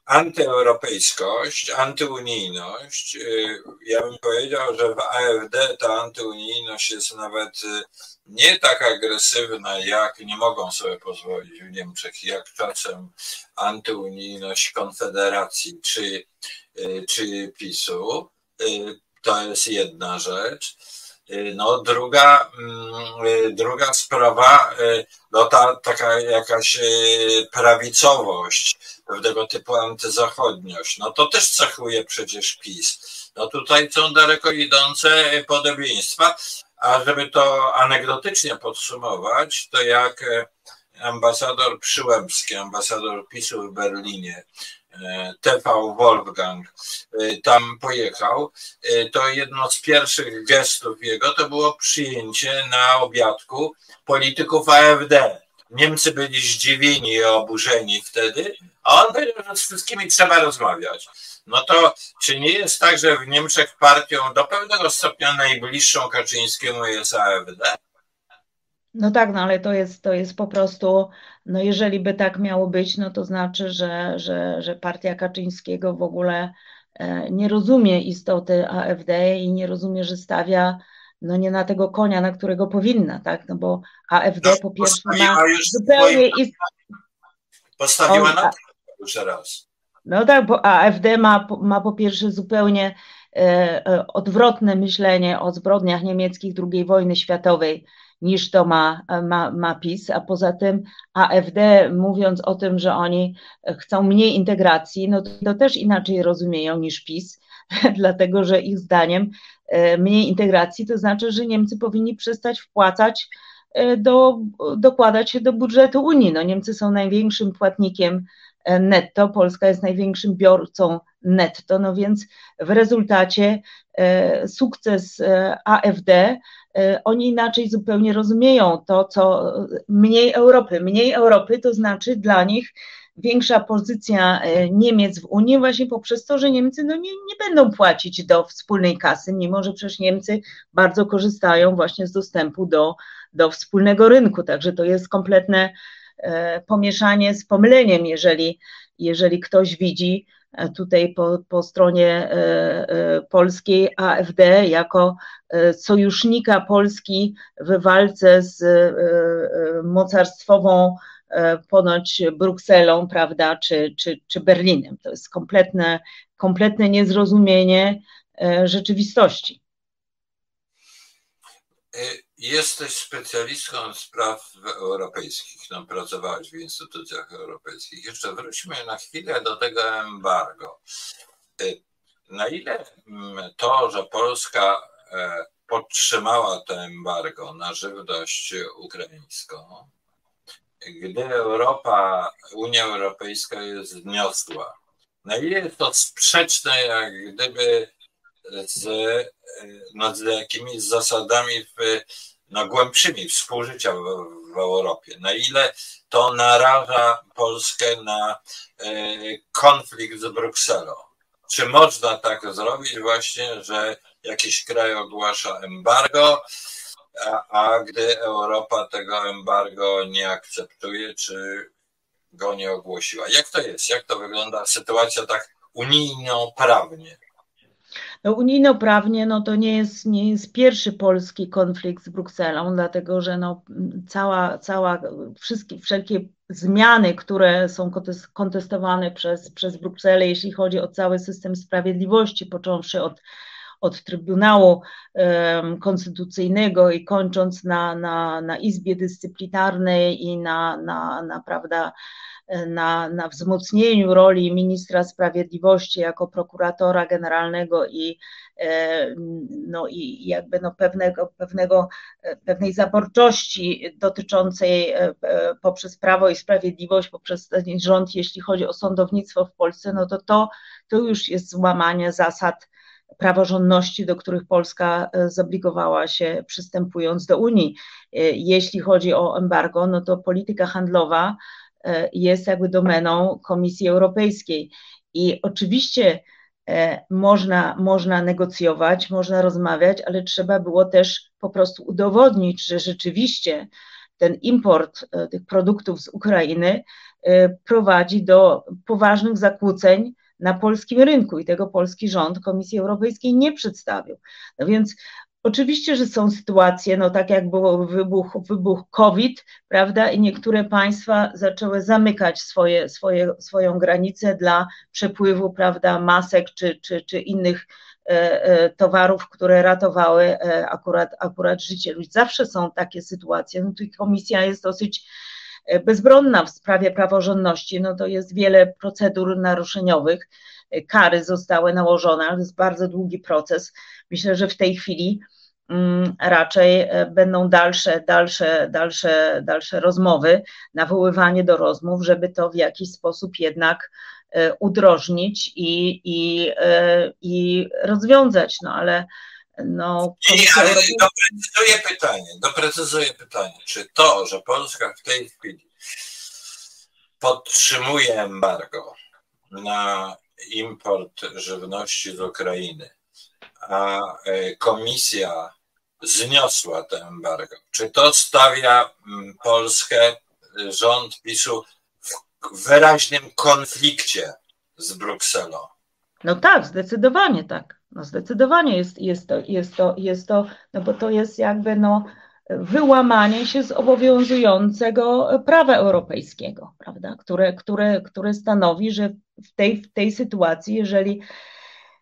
Speaker 1: antyeuropejskość, antyunijność. Y, ja bym powiedział, że w AfD ta antyunijność jest nawet y, nie tak agresywna, jak nie mogą sobie pozwolić w Niemczech, jak czasem antyunijność Konfederacji czy, y, czy PiSu. To jest jedna rzecz. No, druga, mm, druga sprawa, no ta taka jakaś prawicowość, pewnego typu antyzachodniość. No to też cechuje przecież PiS. No tutaj są daleko idące podobieństwa, a żeby to anegdotycznie podsumować, to jak ambasador Przyłębski, ambasador PiSu w Berlinie, e, TV Wolfgang e, tam pojechał, e, to jedno z pierwszych gestów jego to było przyjęcie na obiadku polityków AfD. Niemcy byli zdziwieni i oburzeni wtedy, a on powiedział, że z wszystkimi trzeba rozmawiać. No to czy nie jest tak, że w Niemczech partią do pewnego stopnia najbliższą Kaczyńskiemu jest AfD?
Speaker 2: No tak, no ale to jest, to jest po prostu, no jeżeli by tak miało być, no to znaczy, że, że, że partia Kaczyńskiego w ogóle e, nie rozumie istoty AfD i nie rozumie, że stawia no nie na tego konia, na którego powinna, tak? No bo AfD no, po pierwsze ma zupełnie... Ist...
Speaker 1: Postawiła na to już raz.
Speaker 2: No tak, bo AfD ma, ma po pierwsze zupełnie e, e, odwrotne myślenie o zbrodniach niemieckich II wojny światowej niż to ma, ma, ma PiS, a poza tym AfD mówiąc o tym, że oni chcą mniej integracji, no to, to też inaczej rozumieją niż PiS, [LAUGHS] dlatego że ich zdaniem E, mniej integracji, to znaczy, że Niemcy powinni przestać wpłacać, e, do, dokładać się do budżetu Unii. No, Niemcy są największym płatnikiem netto, Polska jest największym biorcą netto, no więc w rezultacie sukces AfD oni inaczej zupełnie rozumieją to, co mniej Europy. Mniej Europy to znaczy dla nich większa pozycja e, Niemiec w Unii właśnie poprzez to, że Niemcy no nie, nie będą płacić do wspólnej kasy, mimo że przecież Niemcy bardzo korzystają właśnie z dostępu do, do wspólnego rynku. Także to jest kompletne e, pomieszanie z pomyleniem, jeżeli, jeżeli ktoś widzi e, tutaj po, po stronie polskiej AfD jako sojusznika Polski w walce z mocarstwową E, ponoć Brukselą, prawda, czy, czy, czy Berlinem. To jest kompletne, kompletne niezrozumienie e, rzeczywistości.
Speaker 1: Jesteś specjalistką spraw europejskich, no, pracowałaś w instytucjach europejskich. Jeszcze wróćmy na chwilę do tego embargo. Y, na ile mm, to, że Polska e, podtrzymała to embargo na żywność ukraińską, gdy Europa, Unia Europejska je zniosła, na ile jest to sprzeczne jak gdyby z, no, z jakimiś zasadami w, no, głębszymi współżycia w, w Europie, na ile to naraża Polskę na e, konflikt z Brukselą. Czy można tak zrobić właśnie, że jakiś kraj ogłasza embargo, a, a gdy Europa tego embargo nie akceptuje, czy go nie ogłosiła? Jak to jest? Jak to wygląda sytuacja tak unijno-prawnie?
Speaker 2: No, unijno-prawnie no, to nie jest, nie jest pierwszy polski konflikt z Brukselą, dlatego że no, cała, cała wszystkie, wszelkie zmiany, które są kontestowane przez, przez Brukselę, jeśli chodzi o cały system sprawiedliwości, począwszy od od Trybunału Konstytucyjnego i kończąc na, na, na Izbie Dyscyplinarnej i na, na, na prawda, na, na wzmocnieniu roli ministra sprawiedliwości jako prokuratora generalnego i, e, no i jakby no pewnego, pewnego, pewnej zaborczości dotyczącej e, e, poprzez Prawo i Sprawiedliwość, poprzez ten rząd, jeśli chodzi o sądownictwo w Polsce, no to to, to już jest złamanie zasad praworządności, do których Polska zobligowała się przystępując do Unii. Jeśli chodzi o embargo, no to polityka handlowa E, jest jakby domeną Komisji Europejskiej. I oczywiście e, można, można negocjować, można rozmawiać, ale trzeba było też po prostu udowodnić, że rzeczywiście ten import e, tych produktów z Ukrainy prowadzi do poważnych zakłóceń na polskim rynku i tego polski rząd Komisji Europejskiej nie przedstawił. No więc Oczywiście, że są sytuacje, no tak jak było wybuch, wybuch COVID, prawda, i niektóre państwa zaczęły zamykać swoje, swoje, swoją granicę dla przepływu, prawda, masek czy, czy, czy innych e, e, towarów, które ratowały e, akurat, akurat życie ludzi. Zawsze są takie sytuacje. No, tu komisja jest dosyć bezbronna w sprawie praworządności, no to jest wiele procedur naruszeniowych, kary zostały nałożone, ale jest bardzo długi proces. Myślę, że w tej chwili raczej e, będą dalsze, dalsze, dalsze, dalsze rozmowy, nawoływanie do rozmów, żeby to w jakiś sposób jednak e, udrożnić i, i, e, i rozwiązać, no ale no,
Speaker 1: I, ale doprecyzuję pytanie, doprecyzuję pytanie, czy to, że Polska w tej chwili podtrzymuje embargo na import żywności z Ukrainy, a komisja zniosła to embargo. Czy to stawia mm, Polskę, rząd PiSu w wyraźnym konflikcie z Brukselą?
Speaker 2: No tak, zdecydowanie tak. No zdecydowanie jest, jest, to, jest, to, jest to, no bo to jest jakby no, wyłamanie się z obowiązującego prawa europejskiego, prawda? Które, które, które stanowi, że w tej, w tej sytuacji, jeżeli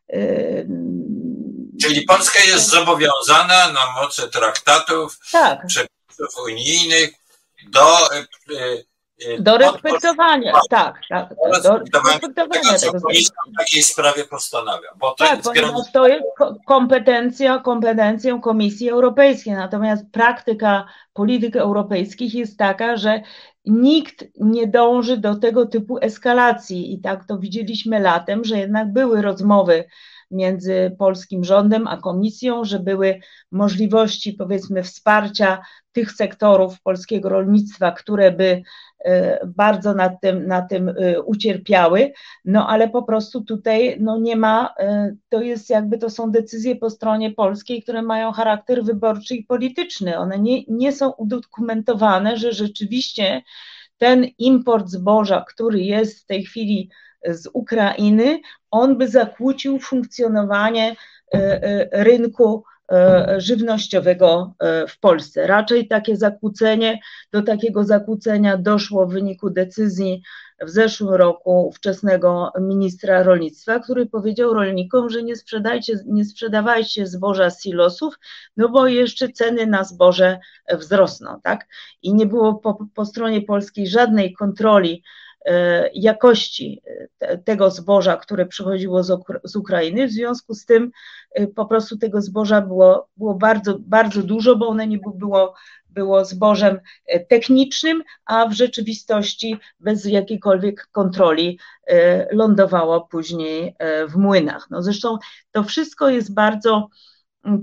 Speaker 1: yy, Czyli Polska jest zobowiązana na mocy traktatów, tak. przepisów unijnych do e,
Speaker 2: e, do respektowania, tak, tak, do respektowania
Speaker 1: tego, co w takiej sprawie postanawia. Bo to
Speaker 2: tak, jest ponieważ to jest kompetencja, kompetencją Komisji Europejskiej, natomiast praktyka polityk europejskich jest taka, że nikt nie dąży do tego typu eskalacji i tak to widzieliśmy latem, że jednak były rozmowy między polskim rządem a komisją, że były możliwości, powiedzmy, wsparcia tych sektorów polskiego rolnictwa, które by e, bardzo na tym, na tym e, ucierpiały, no ale po prostu tutaj no nie ma, e, to jest jakby to są decyzje po stronie polskiej, które mają charakter wyborczy i polityczny. One nie, nie są udokumentowane, że rzeczywiście ten import zboża, który jest w tej chwili z Ukrainy, on by zakłócił funkcjonowanie e, e, rynku, żywnościowego w Polsce. Raczej takie zakłócenie, do takiego zakłócenia doszło w wyniku decyzji w zeszłym roku ówczesnego ministra rolnictwa, który powiedział rolnikom, że nie sprzedajcie, nie sprzedawajcie zboża silosów, no bo jeszcze ceny na zboże wzrosną, tak? I nie było po, po stronie polskiej żadnej kontroli e, jakości e, tego zboża, które przychodziło z, Ukrainy. W związku z tym e, po prostu tego zboża było, było bardzo, bardzo dużo, bo one nie było było zbożem e, technicznym, a w rzeczywistości bez jakiejkolwiek kontroli e, lądowało później e, w młynach. No zresztą to wszystko jest bardzo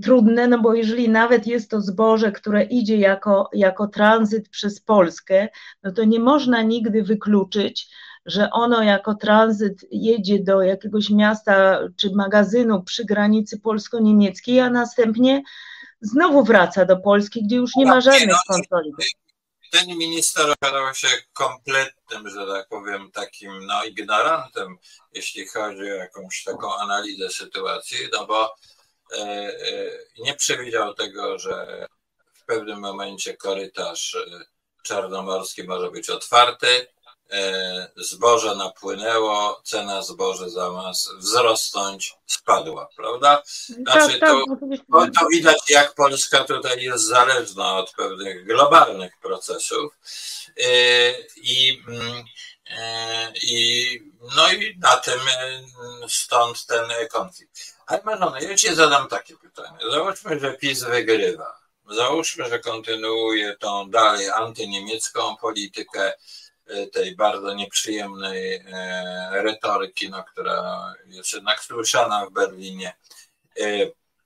Speaker 2: trudne, no bo jeżeli nawet jest to zboże, które idzie jako, jako tranzyt przez Polskę, no to nie można nigdy wykluczyć, że ono jako tranzyt jedzie do jakiegoś miasta czy magazynu przy granicy polsko-niemieckiej, a następnie znowu wraca do Polski, gdzie już nie ma żadnych no, kontroli.
Speaker 1: Ten minister okazał się kompletnym, że tak powiem, takim no, ignorantem, jeśli chodzi o jakąś taką analizę sytuacji, no bo nie przewidział tego, że w pewnym momencie korytarz e, czarnomorski może być otwarty, E, zboże napłynęło, cena zboży zamiast wzrosnąć spadła, prawda? Znaczy to, to widać, jak Polska tutaj jest zależna od pewnych globalnych procesów e, i, mm, e, i no i na tym stąd ten konflikt. Ale Marzona, ja Ci zadam takie pytanie. Załóżmy, że PiS wygrywa. Załóżmy, że kontynuuje tą dalej antyniemiecką politykę, E, tej bardzo nieprzyjemnej e, retoryki, no, która jest jednak słyszana w Berlinie e,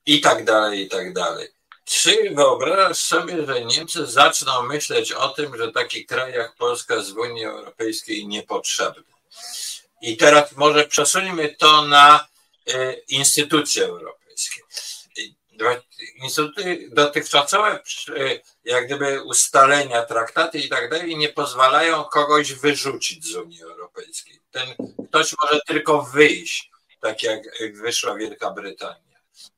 Speaker 1: i tak dalej, i tak dalej. Czy wyobrażasz sobie, że Niemcy zaczną myśleć o tym, że taki kraj jak Polska w Unii Europejskiej niepotrzebny? I teraz może przesuńmy to na instytucje europejskie instytuty dotychczasowe, jak gdyby ustalenia, traktaty i tak dalej, nie pozwalają kogoś wyrzucić z Unii Europejskiej. Ten ktoś może tylko wyjść, tak jak wyszła Wielka Brytania.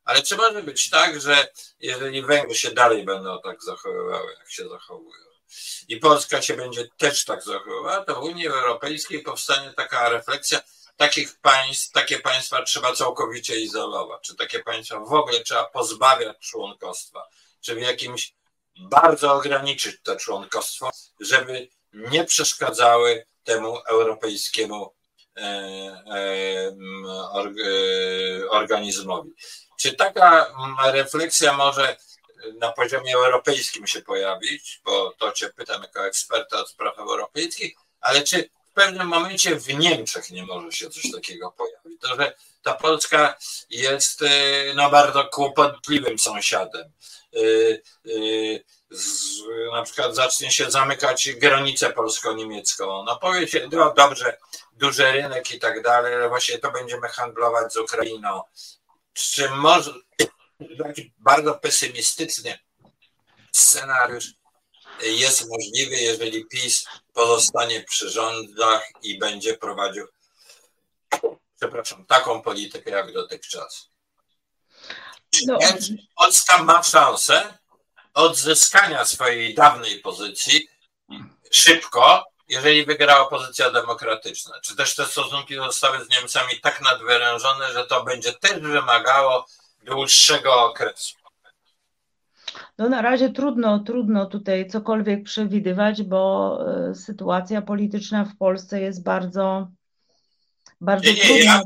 Speaker 1: Ale czy może być tak, że jeżeli Węgry się dalej będą tak zachowywały, jak się zachowują, i Polska się będzie też tak zachowywała, to w Unii Europejskiej powstanie taka refleksja, takich państw, takie państwa trzeba całkowicie izolować, czy takie państwa w ogóle trzeba pozbawiać członkostwa, czy w jakimś bardzo ograniczyć to członkostwo, żeby nie przeszkadzały temu europejskiemu organizmowi. Czy taka refleksja może na poziomie europejskim się pojawić, bo to Cię pytam jako eksperta od spraw europejskich, ale czy w pewnym momencie w Niemczech nie może się coś takiego pojawić. To, że ta Polska jest no, bardzo kłopotliwym sąsiadem. Z, na przykład zacznie się zamykać granicę polsko-niemiecką. No powie no dobrze, duży rynek i tak dalej, ale właśnie to będziemy handlować z Ukrainą. Czy może taki bardzo pesymistyczny scenariusz jest możliwy, jeżeli PiS pozostanie przy rządach i będzie prowadził, przepraszam, taką politykę jak dotychczas. No. Polska ma szansę odzyskania swojej dawnej pozycji szybko, jeżeli wygra opozycja demokratyczna. Czy też te stosunki zostały z Niemcami tak nadwyrężone, że to będzie też wymagało dłuższego okresu?
Speaker 2: No na razie trudno, trudno tutaj cokolwiek przewidywać, bo e, sytuacja polityczna w Polsce jest bardzo, bardzo nie, nie, trudna. Ja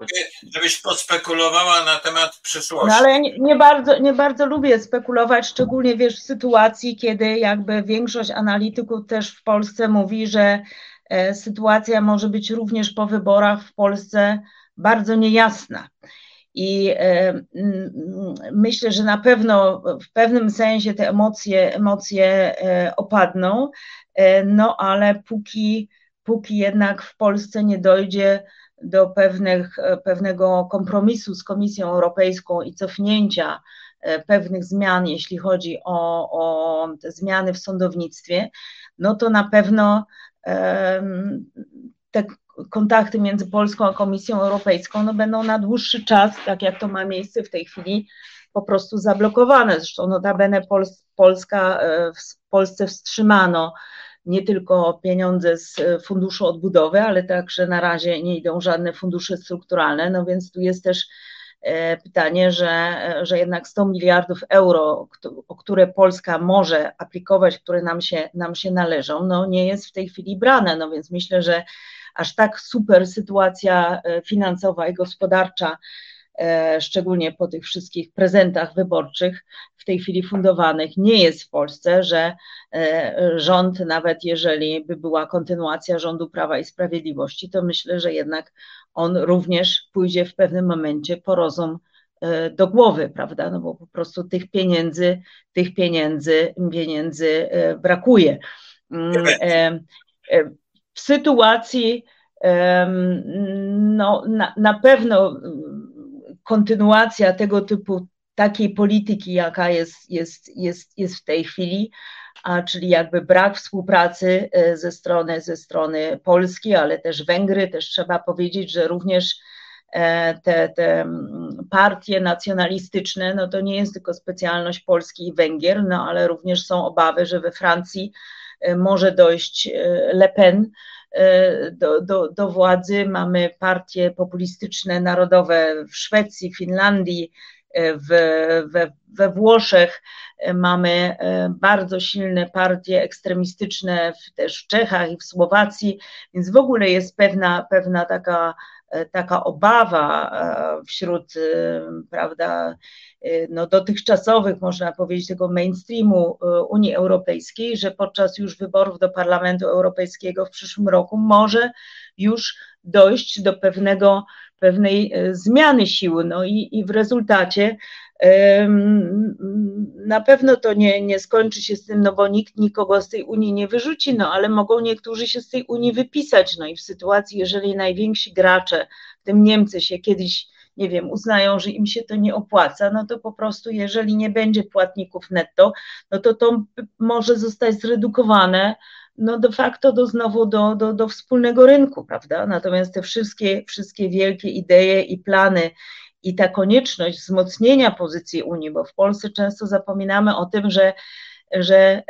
Speaker 1: mówię, żebyś pospekulowała na temat przyszłości.
Speaker 2: No ale nie, nie, bardzo, nie bardzo lubię spekulować, szczególnie wiesz w sytuacji, kiedy jakby większość analityków też w Polsce mówi, że e, sytuacja może być również po wyborach w Polsce bardzo niejasna. I e, myślę, że na pewno w pewnym sensie te emocje, emocje e, opadną, e, no ale póki, póki jednak w Polsce nie dojdzie do pewnych, pewnego kompromisu z Komisją Europejską i cofnięcia pewnych zmian, jeśli chodzi o, o zmiany w sądownictwie, no to na pewno te kontakty między Polską a Komisją Europejską no będą na dłuższy czas, tak jak to ma miejsce w tej chwili, po prostu zablokowane. Zresztą notabene Polska, w Polsce wstrzymano nie tylko pieniądze z Funduszu Odbudowy, ale także na razie nie idą żadne fundusze strukturalne, no więc tu jest też E, pytanie, że, że jednak 100 miliardów euro, o które Polska może aplikować, które nam się, nam się należą, no nie jest w tej chwili brane. No więc myślę, że aż tak super sytuacja e, finansowa i gospodarcza, e, szczególnie po tych wszystkich prezentach wyborczych w tej chwili fundowanych, nie jest w Polsce, że rząd, nawet jeżeli by była kontynuacja rządu Prawa i Sprawiedliwości, to myślę, że jednak on również pójdzie w pewnym momencie po rozum e, do głowy, prawda? No bo po prostu tych pieniędzy, tych pieniędzy, pieniędzy e, brakuje. Mm, e, w sytuacji, no, na, na pewno kontynuacja tego typu takiej polityki, jaka jest, jest, jest, jest w tej chwili, a czyli jakby brak współpracy e, ze strony, ze strony Polski, ale też Węgry, też trzeba powiedzieć, że również e, te, te partie nacjonalistyczne, no to nie jest tylko specjalność Polski i Węgier, no ale również są obawy, że we Francji e, może dojść Le Pen do, do, do władzy. Mamy partie populistyczne, narodowe w Szwecji, Finlandii, w, we, we Włoszech mamy e, bardzo silne partie ekstremistyczne w, też w Czechach i w Słowacji, więc w ogóle jest pewna, pewna taka, e, taka obawa e, wśród prawda, no dotychczasowych, można powiedzieć, tego mainstreamu Unii Europejskiej, że podczas już wyborów do Parlamentu Europejskiego w przyszłym roku może już dojść do pewnego pewnej e, zmiany siły. No i, i w rezultacie na pewno to nie, nie skończy się z tym, no bo nikt nikogo z tej Unii nie wyrzuci, no ale mogą niektórzy się z tej Unii wypisać. No i w sytuacji, jeżeli najwięksi gracze, w tym Niemcy, się kiedyś, nie wiem, uznają, że im się to nie opłaca, no to po prostu, jeżeli nie będzie płatników netto, no to to może zostać zredukowane no de facto do znowu do, do, do wspólnego rynku, prawda? Natomiast te wszystkie, wszystkie wielkie idee i plany i ta konieczność wzmocnienia pozycji Unii, bo w Polsce często zapominamy o tym, że, że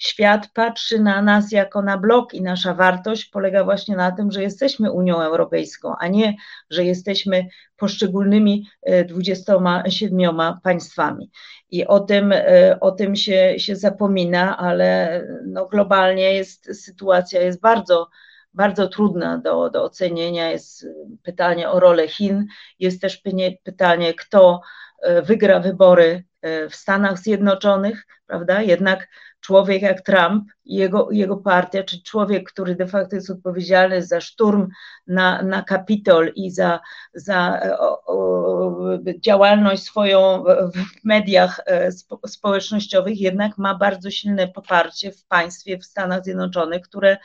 Speaker 2: świat patrzy na nas jako na blok i nasza wartość polega właśnie na tym, że jesteśmy Unią Europejską, a nie, że jesteśmy poszczególnymi 27 e, państwami. I o tym, e, o tym się, się zapomina, ale no globalnie jest, sytuacja jest bardzo, bardzo trudna do, do ocenienia. Jest pytanie o rolę Chin, jest też pytanie, kto e, wygra wybory w Stanach Zjednoczonych, prawda? Jednak człowiek jak Trump i jego, jego partia, czy człowiek, który de facto jest odpowiedzialny za szturm na, na Kapitol i za, za o, o, działalność swoją w mediach e, społecznościowych, jednak ma bardzo silne poparcie w państwie, w Stanach Zjednoczonych, które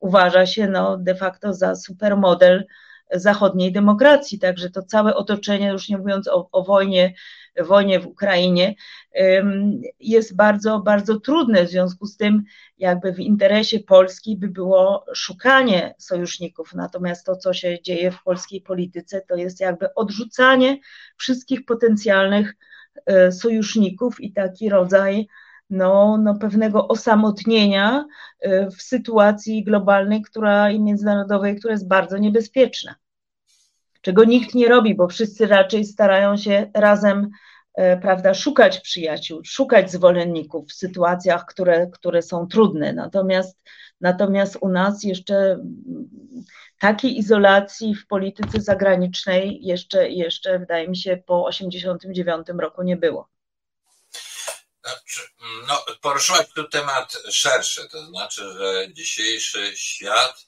Speaker 2: uważa się no, de facto za supermodel zachodniej demokracji. Także to całe otoczenie, już nie mówiąc o, o wojnie, wojnie w Ukrainie, jest bardzo, bardzo trudne. W związku z tym, jakby w interesie Polski by było szukanie sojuszników. Natomiast to, co się dzieje w polskiej polityce, to jest jakby odrzucanie wszystkich potencjalnych e, sojuszników i taki rodzaj no, no pewnego osamotnienia y, w sytuacji globalnej która, i międzynarodowej, która jest bardzo niebezpieczna. Czego nikt nie robi, bo wszyscy raczej starają się razem y, prawda, szukać przyjaciół, szukać zwolenników w sytuacjach, które, które są trudne. Natomiast, natomiast u nas jeszcze mm, takiej izolacji w polityce zagranicznej jeszcze, jeszcze wydaje mi się po 1989 roku nie było.
Speaker 1: Znaczy, no, poruszyłaś tu temat szerszy, to znaczy, że dzisiejszy świat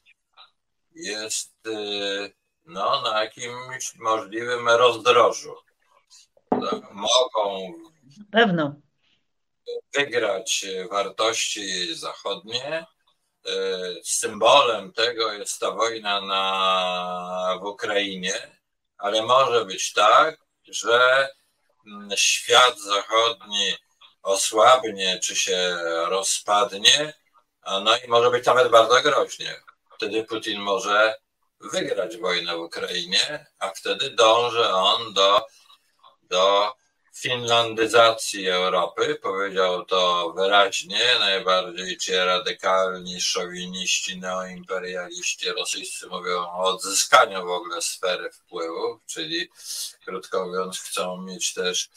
Speaker 1: jest y, no, na jakimś możliwym rozdrożu. Mogą
Speaker 2: Pewno.
Speaker 1: wygrać wartości zachodnie. Y, symbolem tego jest ta wojna na, w Ukrainie, ale może być tak, że mm, świat zachodni osłabnie, czy się rozpadnie, no i może być nawet bardzo groźnie. Wtedy Putin może wygrać wojnę w Ukrainie, a wtedy dąży on do, do finlandyzacji Europy. Powiedział to wyraźnie, najbardziej ci radykalni szowiniści, neoimperialiści rosyjscy mówią o odzyskaniu w ogóle sfery wpływu, czyli krótko mówiąc chcą mieć też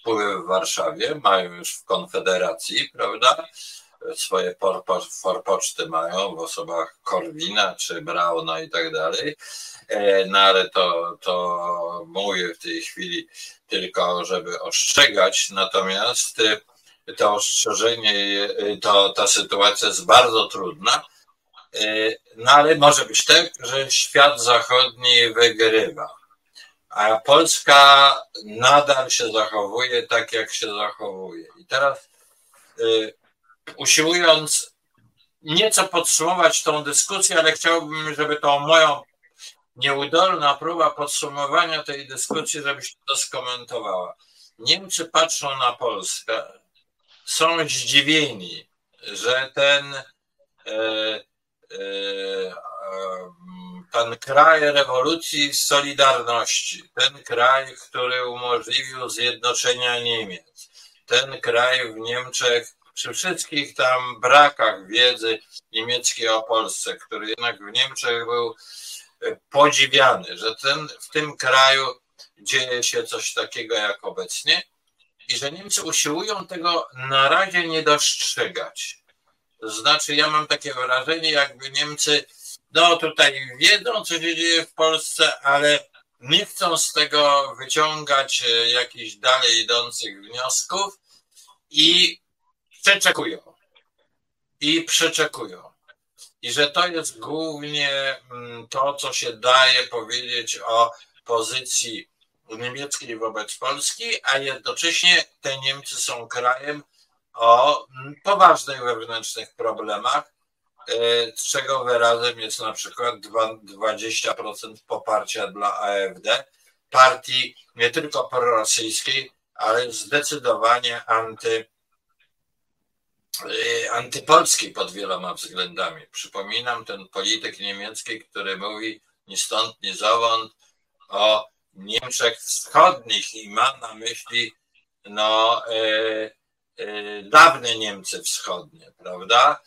Speaker 1: wpływy w Warszawie, mają już w Konfederacji, prawda? Swoje forpoczty mają w osobach Korwina czy Brauna i tak dalej. E, no ale to, to mówię w tej chwili tylko, żeby ostrzegać, natomiast e, to ostrzeżenie, e, to, ta sytuacja jest bardzo trudna, no ale może być tak, że świat zachodni wygrywa, a Polska nadal się zachowuje tak, jak się zachowuje. I teraz usiłując nieco podsumować tą dyskusję, ale chciałbym, żeby tą moją nieudolna próba podsumowania tej dyskusji, żebyś to skomentowała. Niemcy patrzą na Polskę, są zdziwieni, że ten, e, ten kraj rewolucji Solidarności, ten kraj, który umożliwił zjednoczenia Niemiec, ten kraj w Niemczech, przy wszystkich tam brakach wiedzy niemieckiej o Polsce, który jednak w Niemczech był podziwiany, że ten, w tym kraju dzieje się coś takiego jak obecnie i że Niemcy usiłują tego na razie nie dostrzegać. To znaczy, ja mam takie wrażenie, jakby Niemcy, no tutaj wiedzą, co się dzieje w Polsce, ale nie chcą z tego wyciągać e, jakichś dalej idących wniosków i przeczekują. I przeczekują i że to jest głównie mm, to, co się daje powiedzieć o pozycji niemieckiej wobec Polski, a jednocześnie te Niemcy są krajem o mm, poważnych wewnętrznych problemach, e, czego wyrazem jest na przykład 20% poparcia dla AfD, partii nie tylko prorosyjskiej, ale zdecydowanie anty Y, antypolskiej pod wieloma względami. Przypominam ten polityk niemiecki, który mówi ni stąd, ni zowąd o Niemczech wschodnich i ma na myśli no, e, e, dawne Niemcy wschodnie, prawda?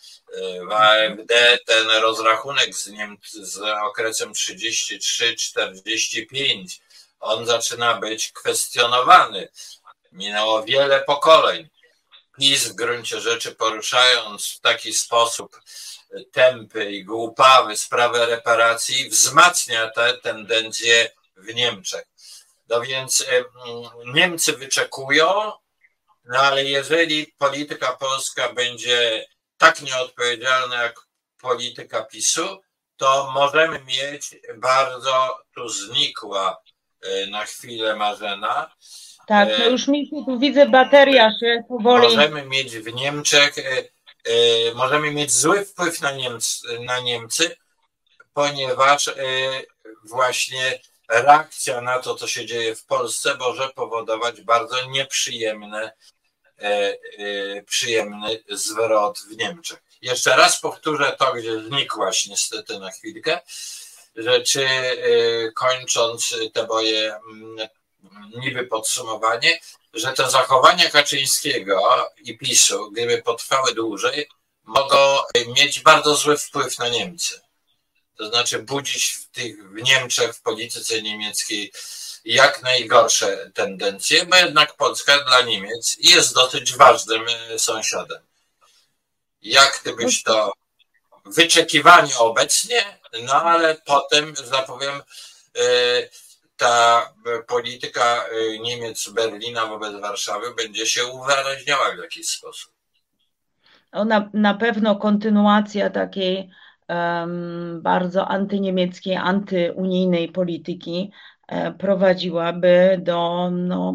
Speaker 1: W AfD ten rozrachunek z, Niemcy, z okresem 33-45, on zaczyna być kwestionowany. Minęło wiele pokoleń. PiS w gruncie rzeczy poruszając w taki sposób tępy i głupawy sprawę reparacji wzmacnia te tendencje w Niemczech. No więc Niemcy wyczekują, no ale jeżeli polityka polska będzie tak nieodpowiedzialna jak polityka PiSu, to możemy mieć bardzo tu znikła e, na chwilę Marzena,
Speaker 2: tak, no już mi się tu widzę, bateria się powoli.
Speaker 1: Możemy mieć w Niemczech, e, możemy mieć zły wpływ na, Niemcy, na Niemcy, ponieważ właśnie reakcja na to, co się dzieje w Polsce, może powodować bardzo nieprzyjemny przyjemny zwrot w Niemczech. Jeszcze raz powtórzę to, gdzie znikłaś niestety na chwilkę, że czy kończąc te moje mm, niby podsumowanie, że te zachowania Kaczyńskiego i PiSu, gdyby potrwały dłużej, mogą mieć bardzo zły wpływ na Niemcy. To znaczy budzić w tych w Niemczech, w polityce niemieckiej jak najgorsze tendencje, bo jednak Polska dla Niemiec jest dosyć ważnym e, sąsiadem. Jak gdybyś to wyczekiwanie obecnie, no ale potem, zapowiem, e, ta polityka e, Niemiec Berlina wobec Warszawy będzie się uwyraźniała w jakiś sposób.
Speaker 2: Na, na pewno kontynuacja takiej bardzo antyniemieckiej, antyunijnej polityki e, prowadziłaby do no,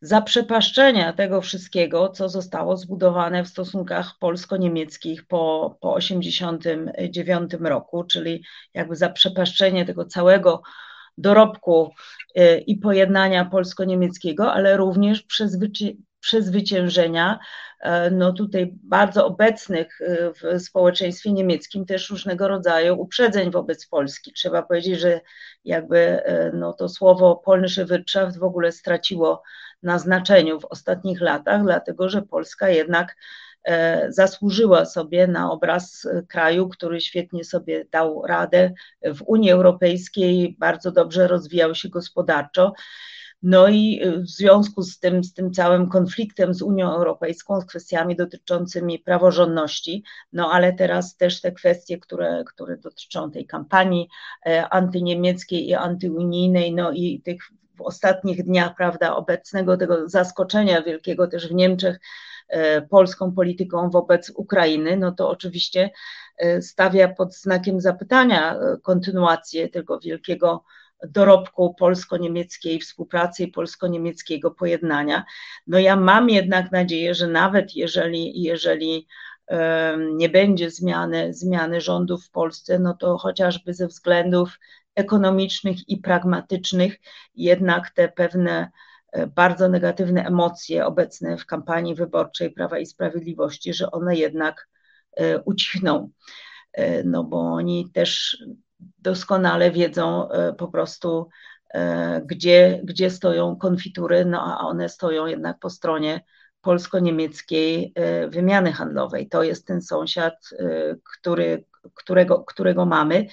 Speaker 2: zaprzepaszczenia tego wszystkiego, co zostało zbudowane w stosunkach polsko-niemieckich po, po 1989 roku, czyli jakby zaprzepaszczenie tego całego dorobku y, i pojednania polsko-niemieckiego, ale również przezwyciężenia no tutaj bardzo obecnych w społeczeństwie niemieckim też różnego rodzaju uprzedzeń wobec Polski. Trzeba powiedzieć, że jakby no to słowo polnische Wirtschaft w ogóle straciło na znaczeniu w ostatnich latach, dlatego że Polska jednak E, zasłużyła sobie na obraz kraju, który świetnie sobie dał radę w Unii Europejskiej, bardzo dobrze rozwijał się gospodarczo. No i w związku z tym, z tym całym konfliktem z Unią Europejską, z kwestiami dotyczącymi praworządności, no ale teraz też te kwestie, które, które dotyczą tej kampanii e, antyniemieckiej i antyunijnej, no i tych w ostatnich dniach, prawda, obecnego tego zaskoczenia wielkiego też w Niemczech, E, polską polityką wobec Ukrainy, no to oczywiście e, stawia pod znakiem zapytania kontynuację tego wielkiego dorobku polsko-niemieckiej współpracy i polsko-niemieckiego pojednania. No ja mam jednak nadzieję, że nawet jeżeli, jeżeli nie będzie zmiany, zmiany rządów w Polsce, no to chociażby ze względów ekonomicznych i pragmatycznych jednak te pewne bardzo negatywne emocje obecne w kampanii wyborczej Prawa i Sprawiedliwości, że one jednak e, ucichną, e, no bo oni też doskonale wiedzą e, po prostu, gdzie, gdzie stoją konfitury, no a one stoją jednak po stronie polsko-niemieckiej wymiany handlowej. To jest ten sąsiad, który, którego, którego mamy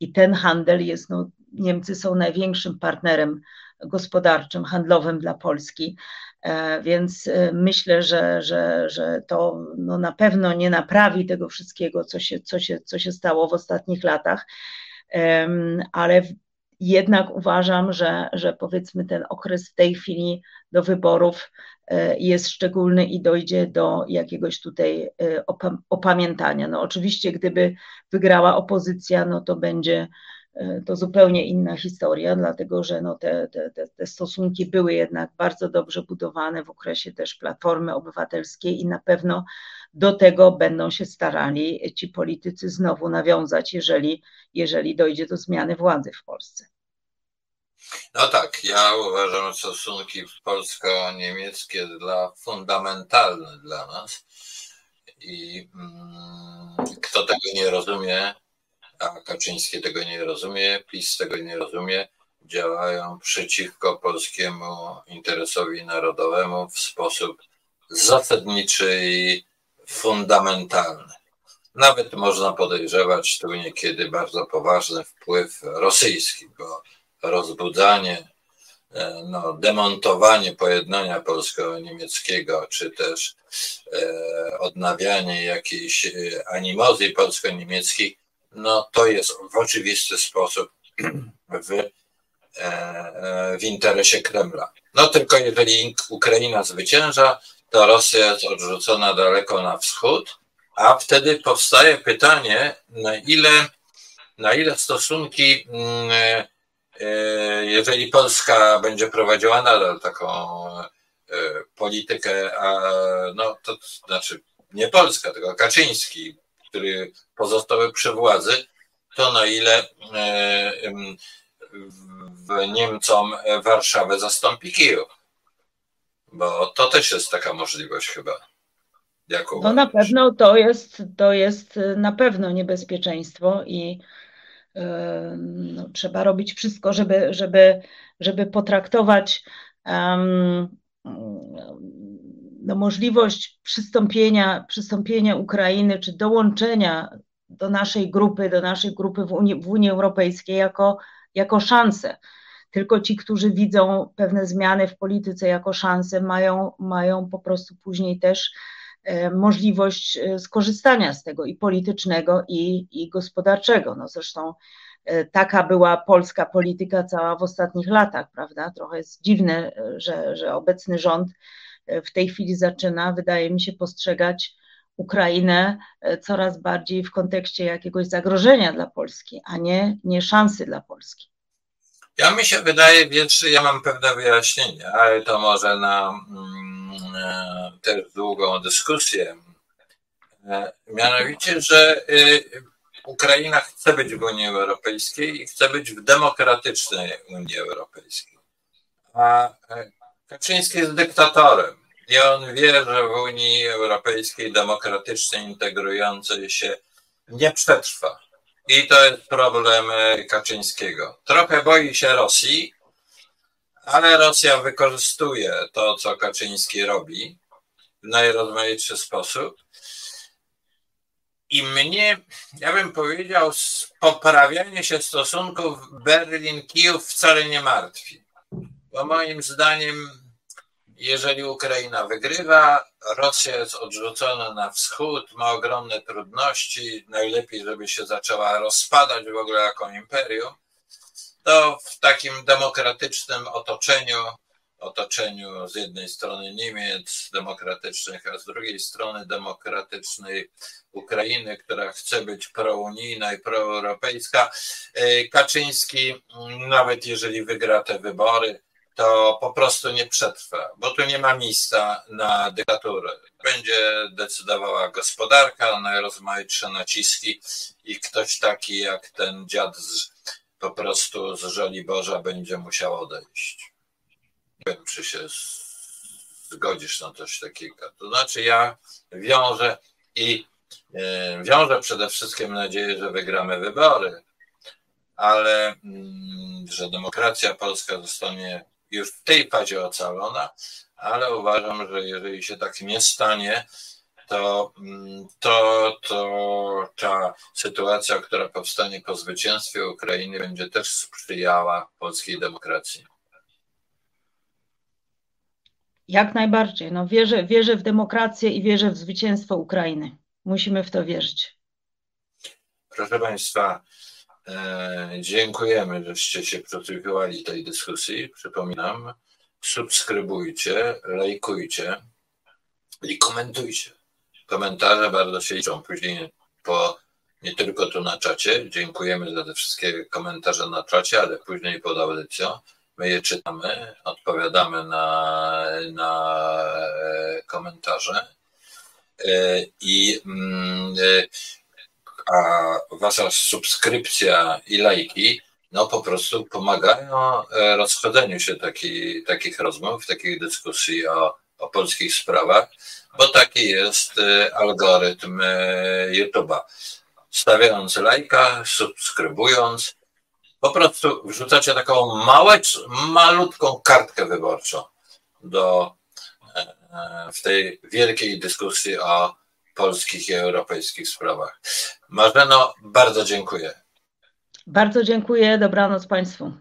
Speaker 2: i ten handel jest, no, Niemcy są największym partnerem gospodarczym, handlowym dla Polski. E, więc e, myślę, że, że, że to no na pewno nie naprawi tego wszystkiego, co się, co, się, co się stało w ostatnich latach, ale jednak uważam, że, że powiedzmy ten okres w tej chwili do wyborów e, jest szczególny i dojdzie do jakiegoś tutaj opamiętania. No oczywiście, gdyby wygrała opozycja, no to będzie E, to zupełnie inna historia, dlatego że no te, te, te stosunki były jednak bardzo dobrze budowane w okresie też Platformy Obywatelskiej i na pewno do tego będą się starali ci politycy znowu nawiązać, jeżeli, jeżeli dojdzie do zmiany władzy w Polsce.
Speaker 1: No tak, ja uważam stosunki polsko-niemieckie dla fundamentalne dla nas i mm, kto tego nie rozumie, a Kaczyński tego nie rozumie, PiS tego nie rozumie, działają przeciwko polskiemu interesowi narodowemu w sposób zasadniczy i fundamentalny. Nawet można podejrzewać tu niekiedy bardzo poważny wpływ rosyjski, bo rozbudzanie, e, no, demontowanie pojednania polsko-niemieckiego, czy też e, odnawianie jakiejś e, animozji polsko-niemieckich no to jest w oczywisty sposób w, e, e, w interesie Kremla. No tylko jeżeli Ukraina zwycięża, to Rosja jest odrzucona daleko na wschód, a wtedy powstaje pytanie, na ile, na ile stosunki, mm, e, jeżeli Polska będzie prowadziła nadal taką politykę, a no to znaczy nie Polska, tylko Kaczyński który pozostały przy władzy, to na ile e, w Niemcom Warszawę zastąpi Kijów. Bo to też jest taka możliwość chyba.
Speaker 2: no na pewno to jest, to jest na pewno niebezpieczeństwo i e, no, trzeba robić wszystko, żeby, żeby, żeby potraktować um, no, możliwość przystąpienia, przystąpienia Ukrainy czy dołączenia do naszej grupy, do naszej grupy w Unii, w Unii Europejskiej jako, jako szansę. Tylko ci, którzy widzą pewne zmiany w polityce jako szansę, mają, mają po prostu później też e, możliwość e, skorzystania z tego i politycznego, i, i gospodarczego. No zresztą e, taka była polska polityka cała w ostatnich latach, prawda? Trochę jest dziwne, że, że obecny rząd w tej chwili zaczyna, wydaje mi się, postrzegać Ukrainę e, coraz bardziej w kontekście jakiegoś zagrożenia dla Polski, a nie, nie szansy dla Polski.
Speaker 1: Ja mi się wydaje, więc ja mam pewne wyjaśnienie, ale to może na mm, e, też długą dyskusję. E, mianowicie, że Ukraina chce być w Unii Europejskiej i chce być w demokratycznej Unii Europejskiej. A Kaczyński jest dyktatorem I on wie, że w Unii Europejskiej demokratycznie integrującej się nie przetrwa. I to jest problem Kaczyńskiego. Trochę boi się Rosji, ale Rosja wykorzystuje to, co Kaczyński robi w najrozmaitszy sposób. I mnie, ja bym powiedział, poprawianie się stosunków Berlin-Kijów wcale nie martwi. Bo moim zdaniem, jeżeli Ukraina wygrywa, Rosja jest odrzucona na wschód, ma ogromne trudności, najlepiej, żeby się zaczęła rozpadać w ogóle jako imperium, to w takim demokratycznym otoczeniu otoczeniu z jednej strony Niemiec demokratycznych, a z drugiej strony demokratycznej Ukrainy, która chce być prounijna i proeuropejska. E, Kaczyński, nawet jeżeli wygra te wybory, to po prostu nie przetrwa, bo tu nie ma miejsca na dyktaturę. Będzie decydowała gospodarka, najrozmaitsze naciski i ktoś taki jak ten dziad z, po prostu z Żoliborza będzie musiał odejść wiem, czy się zgodzisz na coś takiego. To znaczy, ja wiążę i e, wiążę przede wszystkim nadzieję, że wygramy wybory, ale mm, że demokracja polska zostanie już w tej fazie ocalona, ale uważam, że jeżeli się tak nie stanie, to, mm, to, to ta sytuacja, która powstanie po zwycięstwie Ukrainy, będzie też sprzyjała polskiej demokracji.
Speaker 2: Jak najbardziej. No, wierzę, wierzę w demokrację i wierzę w zwycięstwo Ukrainy. Musimy w to wierzyć.
Speaker 1: Proszę Państwa, dziękujemy, żeście się przysłuchiwali tej dyskusji. Przypominam, subskrybujcie, lajkujcie i komentujcie. Komentarze bardzo się liczą. Później po, nie tylko tu na czacie, dziękujemy za te wszystkie komentarze na czacie, ale później pod audycją My je czytamy, odpowiadamy na, na e, komentarze e, i mm, e, wasza subskrypcja i lajki no po prostu pomagają rozchodzeniu się taki, takich rozmów, takich dyskusji o, o polskich sprawach, bo taki jest algorytm YouTube'a. Stawiając lajka, subskrybując, po prostu wrzucacie taką małe, malutką kartkę wyborczą do, e, w tej wielkiej dyskusji o polskich i europejskich sprawach. Marzeno, bardzo dziękuję.
Speaker 2: Bardzo dziękuję. Dobranoc Państwu.